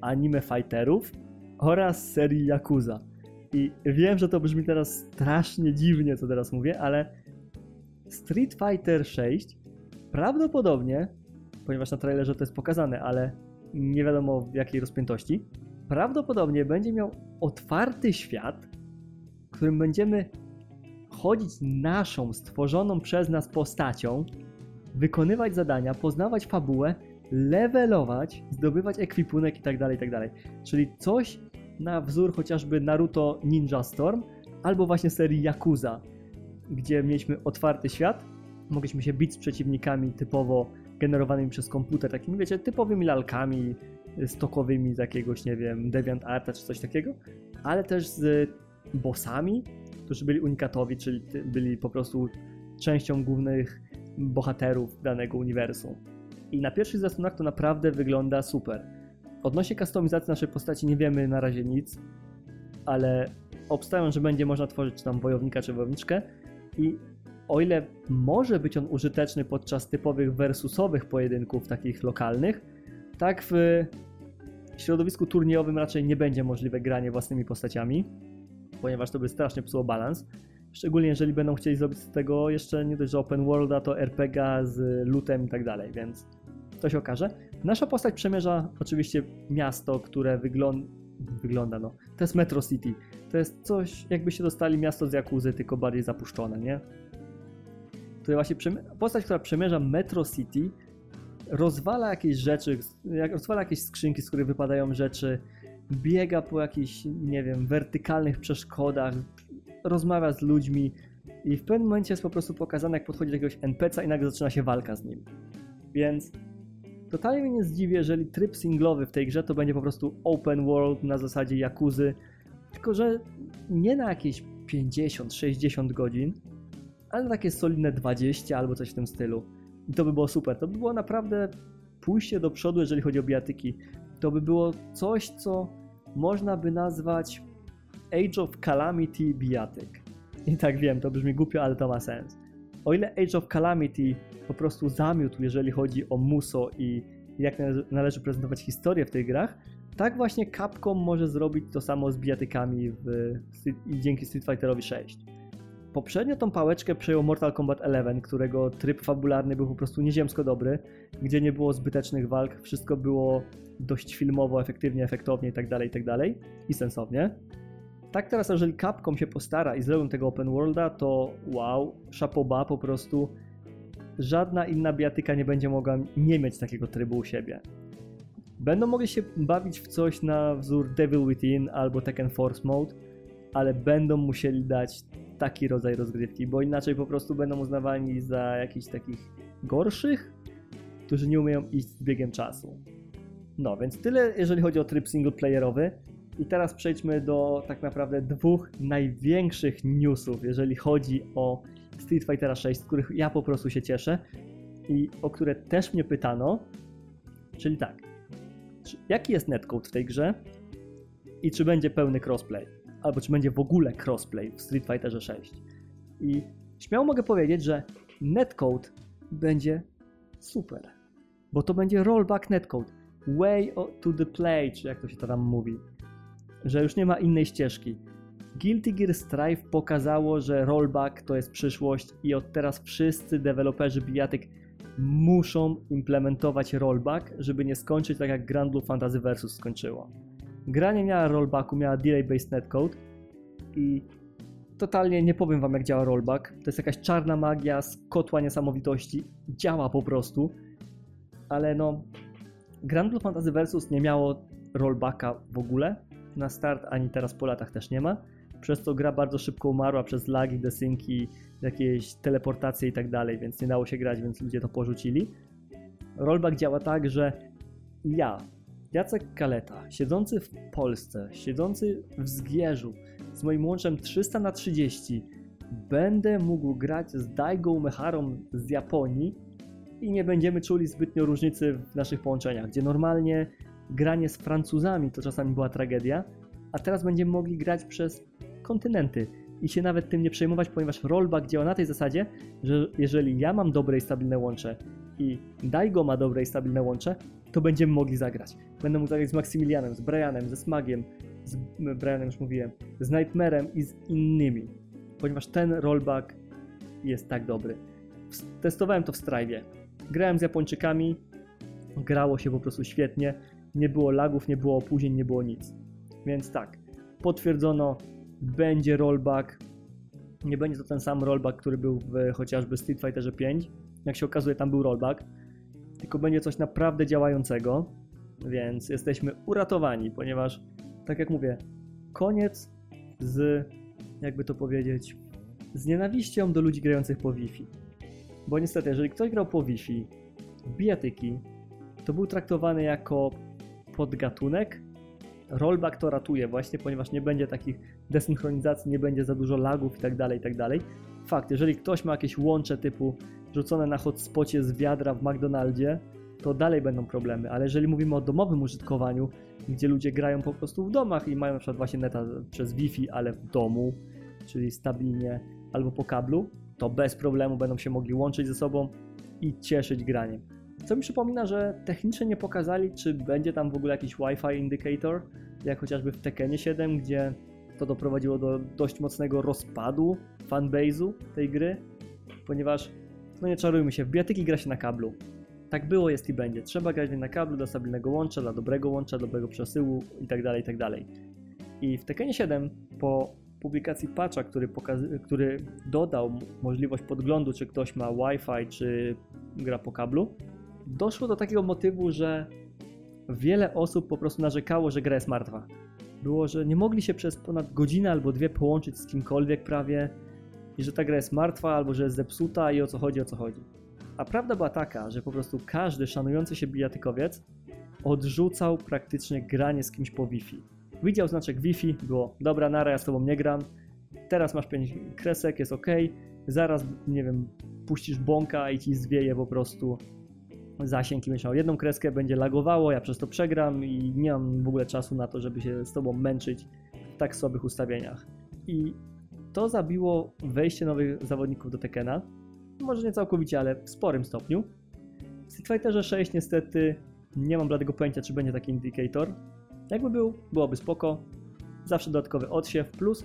anime fighterów oraz serii Yakuza. I wiem, że to brzmi teraz strasznie dziwnie, co teraz mówię, ale Street Fighter 6 prawdopodobnie, ponieważ na trailerze to jest pokazane, ale nie wiadomo w jakiej rozpiętości, prawdopodobnie będzie miał otwarty świat, w którym będziemy chodzić naszą, stworzoną przez nas postacią, wykonywać zadania, poznawać fabułę levelować, zdobywać ekwipunek i tak dalej, i tak. Czyli coś na wzór chociażby Naruto Ninja Storm albo właśnie serii Yakuza, gdzie mieliśmy otwarty świat, mogliśmy się bić z przeciwnikami typowo generowanymi przez komputer, takimi wiecie, typowymi lalkami stokowymi z jakiegoś, nie wiem, Deviant Arta czy coś takiego, ale też z bossami, którzy byli unikatowi, czyli byli po prostu częścią głównych bohaterów danego uniwersum. I na pierwszych zasłonach to naprawdę wygląda super. Odnośnie kustomizacji naszej postaci nie wiemy na razie nic, ale obstawiam, że będzie można tworzyć tam wojownika czy wojowniczkę i o ile może być on użyteczny podczas typowych versusowych pojedynków takich lokalnych, tak w środowisku turniejowym raczej nie będzie możliwe granie własnymi postaciami, ponieważ to by strasznie psuło balans. Szczególnie jeżeli będą chcieli zrobić z tego jeszcze nie dość, że open worlda, to RPG z lootem i tak dalej, więc to się okaże. Nasza postać przemierza oczywiście miasto, które wygląda, wygląda no, to jest Metro City. To jest coś, jakby się dostali miasto z Jakuzy, tylko bardziej zapuszczone, nie? To właśnie postać, która przemierza Metro City, rozwala jakieś rzeczy, rozwala jakieś skrzynki, z których wypadają rzeczy, biega po jakichś, nie wiem, wertykalnych przeszkodach, rozmawia z ludźmi i w pewnym momencie jest po prostu pokazane, jak podchodzi do jakiegoś NPC'a i nagle zaczyna się walka z nim. Więc totalnie mnie nie zdziwi, jeżeli tryb singlowy w tej grze to będzie po prostu open world na zasadzie Jakuzy, tylko że nie na jakieś 50-60 godzin, ale na takie solidne 20 albo coś w tym stylu. I to by było super. To by było naprawdę pójście do przodu, jeżeli chodzi o bijatyki. To by było coś, co można by nazwać Age of Calamity bijatyk. I tak wiem, to brzmi głupio, ale to ma sens. O ile Age of Calamity po prostu zamiótł, jeżeli chodzi o muso i jak należy prezentować historię w tych grach, tak właśnie Capcom może zrobić to samo z bijatykami w, dzięki Street Fighterowi 6. Poprzednio tą pałeczkę przejął Mortal Kombat 11, którego tryb fabularny był po prostu nieziemsko dobry, gdzie nie było zbytecznych walk, wszystko było dość filmowo, efektywnie, efektownie itd., tak itd. Tak i sensownie. Tak teraz, jeżeli Capcom się postara i zrobią tego open worlda, to wow, szapoba po prostu. Żadna inna biatyka nie będzie mogła nie mieć takiego trybu u siebie. Będą mogli się bawić w coś na wzór Devil Within albo Tekken Force Mode, ale będą musieli dać taki rodzaj rozgrywki, bo inaczej po prostu będą uznawani za jakichś takich gorszych, którzy nie umieją iść z biegiem czasu. No, więc tyle jeżeli chodzi o tryb singleplayerowy. I teraz przejdźmy do tak naprawdę dwóch największych newsów, jeżeli chodzi o Street Fighter 6, z których ja po prostu się cieszę i o które też mnie pytano. Czyli tak, jaki jest netcode w tej grze i czy będzie pełny crossplay? albo czy będzie w ogóle crossplay w Street Fighterze 6. I śmiało mogę powiedzieć, że netcode będzie super, bo to będzie rollback netcode, way to the play, czy jak to się to tam mówi, że już nie ma innej ścieżki. Guilty Gear Strive pokazało, że rollback to jest przyszłość i od teraz wszyscy deweloperzy bijatyk muszą implementować rollback, żeby nie skończyć tak jak Grand Blue Fantasy Versus skończyło. Gra nie miała rollbacku, miała delay-based netcode i totalnie nie powiem wam jak działa rollback. To jest jakaś czarna magia z kotła niesamowitości. Działa po prostu, ale no Grand Blue Fantasy Versus nie miało rollbacka w ogóle na start, ani teraz po latach też nie ma. Przez to gra bardzo szybko umarła przez lagi, desynki, jakieś teleportacje i tak dalej, więc nie dało się grać, więc ludzie to porzucili. Rollback działa tak, że ja Jacek Kaleta, siedzący w Polsce, siedzący w Zgierzu, z moim łączem 300 na 30, będę mógł grać z Daigo Meharą z Japonii i nie będziemy czuli zbytnio różnicy w naszych połączeniach, gdzie normalnie granie z Francuzami to czasami była tragedia, a teraz będziemy mogli grać przez kontynenty i się nawet tym nie przejmować, ponieważ rollback działa na tej zasadzie, że jeżeli ja mam dobre i stabilne łącze i Daigo ma dobre i stabilne łącze, to będziemy mogli zagrać. Będę mógł zagrać z Maksymilianem, z Brianem, ze Smagiem, z Brianem już mówiłem, z Nightmarem i z innymi, ponieważ ten rollback jest tak dobry. Testowałem to w Strive. Grałem z Japończykami, grało się po prostu świetnie, nie było lagów, nie było opóźnień, nie było nic. Więc tak, potwierdzono, będzie rollback. Nie będzie to ten sam rollback, który był w chociażby Street Fighterze 5. Jak się okazuje, tam był rollback tylko będzie coś naprawdę działającego, więc jesteśmy uratowani, ponieważ, tak jak mówię, koniec z, jakby to powiedzieć, z nienawiścią do ludzi grających po Wi-Fi. Bo niestety, jeżeli ktoś grał po Wi-Fi bijatyki, to był traktowany jako podgatunek. Rollback to ratuje właśnie, ponieważ nie będzie takich desynchronizacji, nie będzie za dużo lagów itd., tak itd. Tak Fakt, jeżeli ktoś ma jakieś łącze typu rzucone na hotspocie z wiadra w McDonaldzie to dalej będą problemy, ale jeżeli mówimy o domowym użytkowaniu, gdzie ludzie grają po prostu w domach i mają na przykład właśnie neta przez Wi-Fi, ale w domu, czyli stabilnie albo po kablu, to bez problemu będą się mogli łączyć ze sobą i cieszyć graniem. Co mi przypomina, że technicznie nie pokazali, czy będzie tam w ogóle jakiś Wi-Fi indicator, jak chociażby w Tekkenie 7, gdzie to doprowadziło do dość mocnego rozpadu fanbase'u tej gry, ponieważ, no nie czarujmy się, w bijatyki gra się na kablu. Tak było, jest i będzie. Trzeba grać na kablu dla stabilnego łącza, dla dobrego łącza, dobrego przesyłu itd., tak itd. Tak I w Tekkenie 7 po publikacji patcha, który, który dodał możliwość podglądu, czy ktoś ma Wi-Fi, czy gra po kablu, doszło do takiego motywu, że wiele osób po prostu narzekało, że gra jest martwa. Było, że nie mogli się przez ponad godzinę albo dwie połączyć z kimkolwiek prawie i że ta gra jest martwa albo że jest zepsuta i o co chodzi, o co chodzi. A prawda była taka, że po prostu każdy szanujący się bijatykowiec odrzucał praktycznie granie z kimś po Wi-Fi. Widział znaczek Wi-Fi, było dobra, nara, ja z tobą nie gram, teraz masz 5 kresek, jest ok, zaraz, nie wiem, puścisz bąka i ci zwieje po prostu zasięg i będziesz miał jedną kreskę, będzie lagowało, ja przez to przegram i nie mam w ogóle czasu na to, żeby się z tobą męczyć w tak słabych ustawieniach. I to zabiło wejście nowych zawodników do Tekena, może nie całkowicie, ale w sporym stopniu. W Street Fighterze 6 niestety nie mam bladego pojęcia, czy będzie taki indicator. Jakby był, byłoby spoko. Zawsze dodatkowy odsiew, plus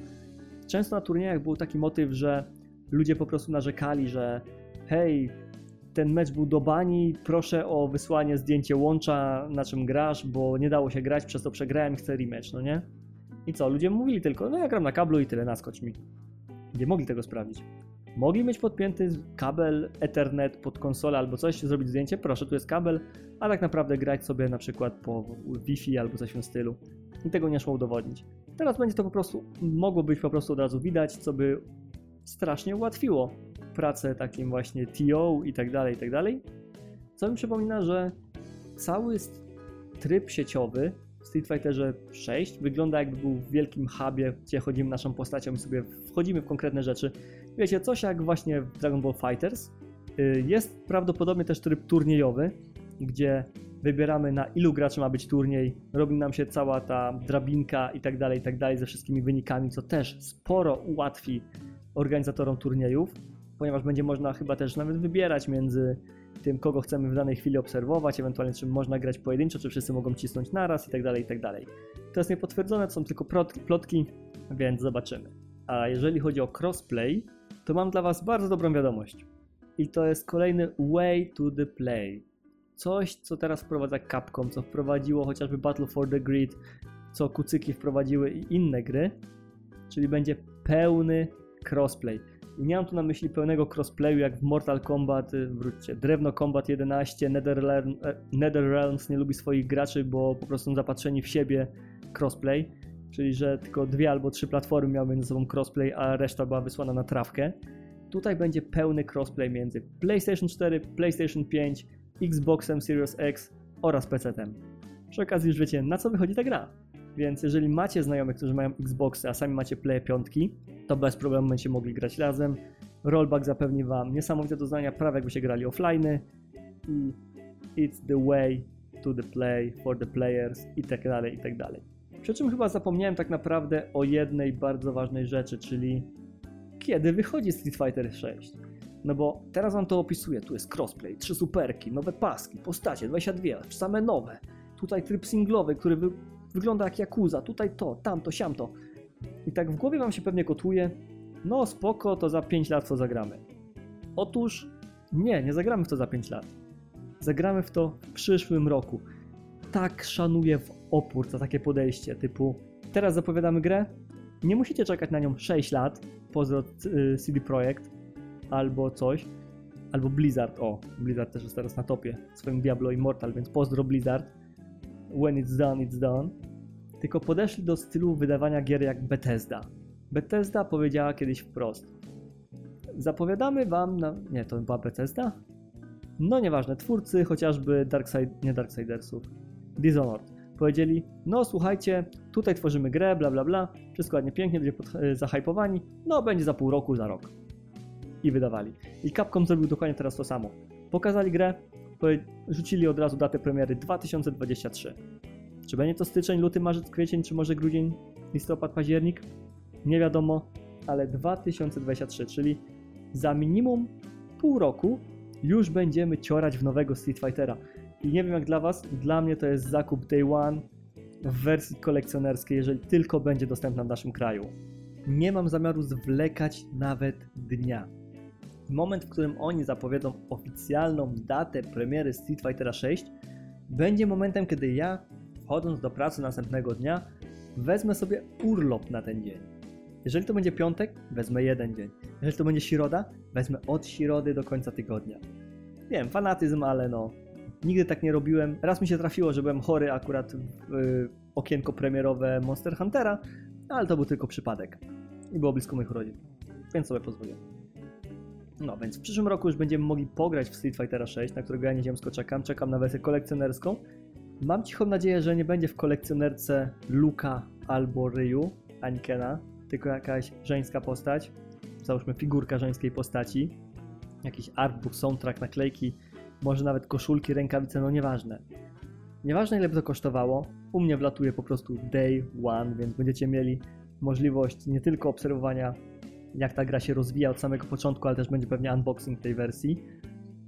często na turniejach był taki motyw, że ludzie po prostu narzekali, że hej, ten mecz był do bani, proszę o wysłanie zdjęcie łącza, na czym grasz, bo nie dało się grać, przez to przegrałem chcę rematch, no nie? I co, ludzie mówili tylko, no ja gram na kablu i tyle, naskocz mi. Nie mogli tego sprawdzić. Mogli mieć podpięty kabel Ethernet pod konsolę albo coś, zrobić zdjęcie, proszę, tu jest kabel, a tak naprawdę grać sobie na przykład po Wi-Fi albo coś w tym stylu. I tego nie szło udowodnić. Teraz będzie to po prostu, mogło być po prostu od razu widać, co by strasznie ułatwiło pracę takim właśnie TO i tak dalej, i tak dalej. Co mi przypomina, że cały tryb sieciowy w Street Fighterze 6 wygląda jakby był w wielkim hubie, gdzie chodzimy naszą postacią i sobie wchodzimy w konkretne rzeczy. Wiecie, coś jak właśnie w Dragon Ball Fighters. Y, jest prawdopodobnie też tryb turniejowy, gdzie wybieramy na ilu graczy ma być turniej, robi nam się cała ta drabinka i tak dalej, i tak dalej ze wszystkimi wynikami, co też sporo ułatwi organizatorom turniejów, ponieważ będzie można chyba też nawet wybierać między tym, kogo chcemy w danej chwili obserwować, ewentualnie czy można grać pojedynczo, czy wszyscy mogą cisnąć naraz i tak dalej, i tak dalej. To jest niepotwierdzone, to są tylko plotki, więc zobaczymy. A jeżeli chodzi o crossplay, to mam dla Was bardzo dobrą wiadomość. I to jest kolejny way to the play. Coś, co teraz wprowadza Capcom, co wprowadziło chociażby Battle for the Grid, co kucyki wprowadziły i inne gry, czyli będzie pełny crossplay. I nie mam tu na myśli pełnego crossplayu jak w Mortal Kombat, y, wróćcie, Drewno Combat 11, Netherrealm, e, Netherrealms nie lubi swoich graczy, bo po prostu są zapatrzeni w siebie crossplay, czyli że tylko dwie albo trzy platformy miały między sobą crossplay, a reszta była wysłana na trawkę. Tutaj będzie pełny crossplay między PlayStation 4, PlayStation 5, Xboxem Series X oraz PC-tem. Przy okazji już wiecie, na co wychodzi ta gra. Więc jeżeli macie znajomych, którzy mają Xboxy, a sami macie Play 5, to bez problemu będziecie mogli grać razem. Rollback zapewni Wam niesamowite doznania, prawie jakby się grali offline i it's the way to the play for the players i tak dalej, i tak dalej. Przy czym chyba zapomniałem tak naprawdę o jednej bardzo ważnej rzeczy, czyli kiedy wychodzi Street Fighter 6. No bo teraz wam to opisuję, tu jest crossplay, trzy superki, nowe paski, postacie, 22, same nowe. Tutaj tryb singlowy, który wygląda jak Yakuza, tutaj to, tamto, siamto. I tak w głowie wam się pewnie kotuje, no spoko, to za 5 lat co zagramy. Otóż nie, nie zagramy w to za 5 lat. Zagramy w to w przyszłym roku. Tak szanuję w opór za takie podejście, typu teraz zapowiadamy grę, nie musicie czekać na nią 6 lat, y, CD Projekt albo coś, albo Blizzard, o, Blizzard też jest teraz na topie, swoim Diablo Immortal, więc pozdro Blizzard when it's done, it's done, tylko podeszli do stylu wydawania gier jak Bethesda. Bethesda powiedziała kiedyś wprost: Zapowiadamy wam na. Nie, to była Bethesda? No nieważne, twórcy chociażby Darkside, nie Darksidersów, Dishonored. Powiedzieli, no słuchajcie, tutaj tworzymy grę, bla bla bla, wszystko ładnie pięknie, będzie pod, e, zahypowani, no będzie za pół roku, za rok. I wydawali. I Capcom zrobił dokładnie teraz to samo. Pokazali grę, rzucili od razu datę premiery 2023. Czy będzie to styczeń, luty, marzec, kwiecień, czy może grudzień, listopad, październik? Nie wiadomo, ale 2023, czyli za minimum pół roku już będziemy ciorać w nowego Street Fightera. I nie wiem jak dla Was, dla mnie to jest zakup Day One w wersji kolekcjonerskiej, jeżeli tylko będzie dostępna w naszym kraju. Nie mam zamiaru zwlekać nawet dnia. Moment, w którym oni zapowiedzą oficjalną datę premiery Street Fightera 6, będzie momentem, kiedy ja, wchodząc do pracy następnego dnia, wezmę sobie urlop na ten dzień. Jeżeli to będzie piątek, wezmę jeden dzień. Jeżeli to będzie środa, wezmę od środy do końca tygodnia. Wiem, fanatyzm, ale no, nigdy tak nie robiłem. Raz mi się trafiło, że byłem chory akurat w y, okienko premierowe Monster Huntera, ale to był tylko przypadek. I było blisko moich urodzin, więc sobie pozwoliłem. No, więc w przyszłym roku już będziemy mogli pograć w Street Fightera 6, na którego ja nieziemsko czekam. Czekam na wersję kolekcjonerską. Mam cichą nadzieję, że nie będzie w kolekcjonerce Luka albo Ryu, ani Kena, tylko jakaś żeńska postać. Załóżmy figurka żeńskiej postaci. Jakiś artbook, soundtrack, naklejki, może nawet koszulki, rękawice, no nieważne. Nieważne ile by to kosztowało, u mnie wlatuje po prostu day one, więc będziecie mieli możliwość nie tylko obserwowania jak ta gra się rozwija od samego początku, ale też będzie pewnie unboxing tej wersji.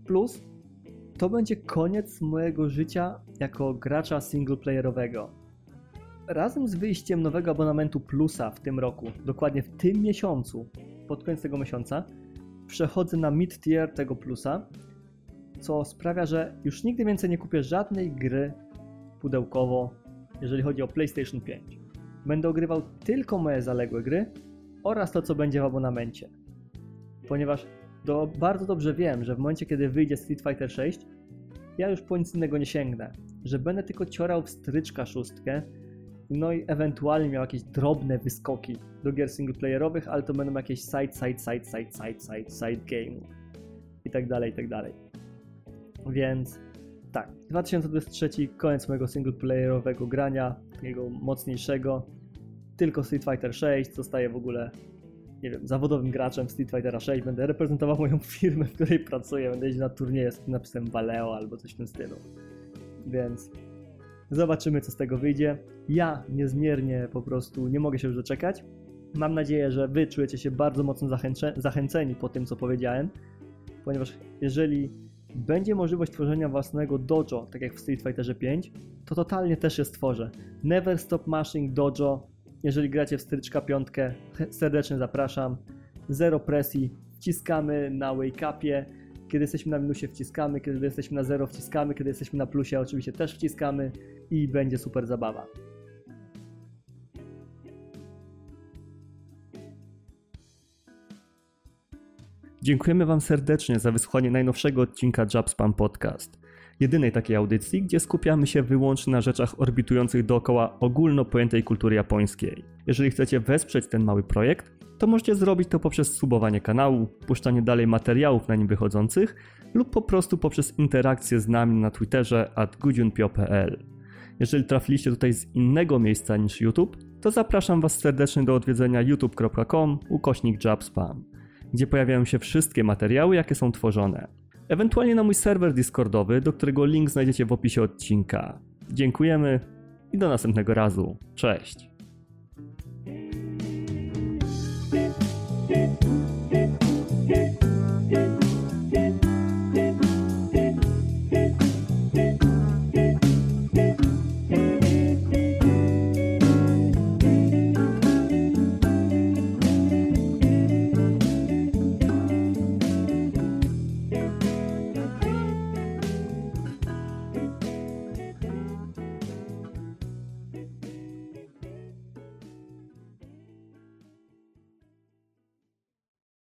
Plus to będzie koniec mojego życia jako gracza singleplayerowego. Razem z wyjściem nowego abonamentu Plusa w tym roku, dokładnie w tym miesiącu, pod koniec tego miesiąca, przechodzę na mid-tier tego Plusa, co sprawia, że już nigdy więcej nie kupię żadnej gry pudełkowo, jeżeli chodzi o PlayStation 5. Będę ogrywał tylko moje zaległe gry oraz to, co będzie w abonamencie. Ponieważ do, bardzo dobrze wiem, że w momencie, kiedy wyjdzie Street Fighter 6, ja już po nic innego nie sięgnę. Że będę tylko ciorał stryczka szóstkę, no i ewentualnie miał jakieś drobne wyskoki do gier singleplayerowych, ale to będą jakieś side, side, side, side, side, side, side game i tak dalej, i tak dalej. Więc tak, 2023 koniec mojego singleplayerowego grania, takiego mocniejszego. Tylko Street Fighter 6, zostaję w ogóle nie wiem, zawodowym graczem w Street Fightera 6, będę reprezentował moją [laughs] firmę, w której pracuję, będę jeździć na turnieje z napisem Valeo albo coś w tym stylu. Więc zobaczymy, co z tego wyjdzie. Ja niezmiernie po prostu nie mogę się już doczekać. Mam nadzieję, że wy czujecie się bardzo mocno zachęceni po tym, co powiedziałem, ponieważ jeżeli będzie możliwość tworzenia własnego dojo, tak jak w Street Fighterze 5, to totalnie też je stworzę. Never Stop Mashing Dojo jeżeli gracie w stryczka piątkę, [laughs] serdecznie zapraszam. Zero presji, wciskamy na wake upie. Kiedy jesteśmy na minusie wciskamy, kiedy jesteśmy na zero wciskamy, kiedy jesteśmy na plusie oczywiście też wciskamy i będzie super zabawa. Dziękujemy Wam serdecznie za wysłuchanie najnowszego odcinka Jobspam Podcast jedynej takiej audycji, gdzie skupiamy się wyłącznie na rzeczach orbitujących dookoła ogólno pojętej kultury japońskiej. Jeżeli chcecie wesprzeć ten mały projekt, to możecie zrobić to poprzez subowanie kanału, puszczanie dalej materiałów na nim wychodzących lub po prostu poprzez interakcję z nami na Twitterze at gudziunpio.pl. Jeżeli trafiliście tutaj z innego miejsca niż YouTube, to zapraszam Was serdecznie do odwiedzenia youtube.com ukośnik gdzie pojawiają się wszystkie materiały, jakie są tworzone ewentualnie na mój serwer Discordowy, do którego link znajdziecie w opisie odcinka. Dziękujemy i do następnego razu. Cześć!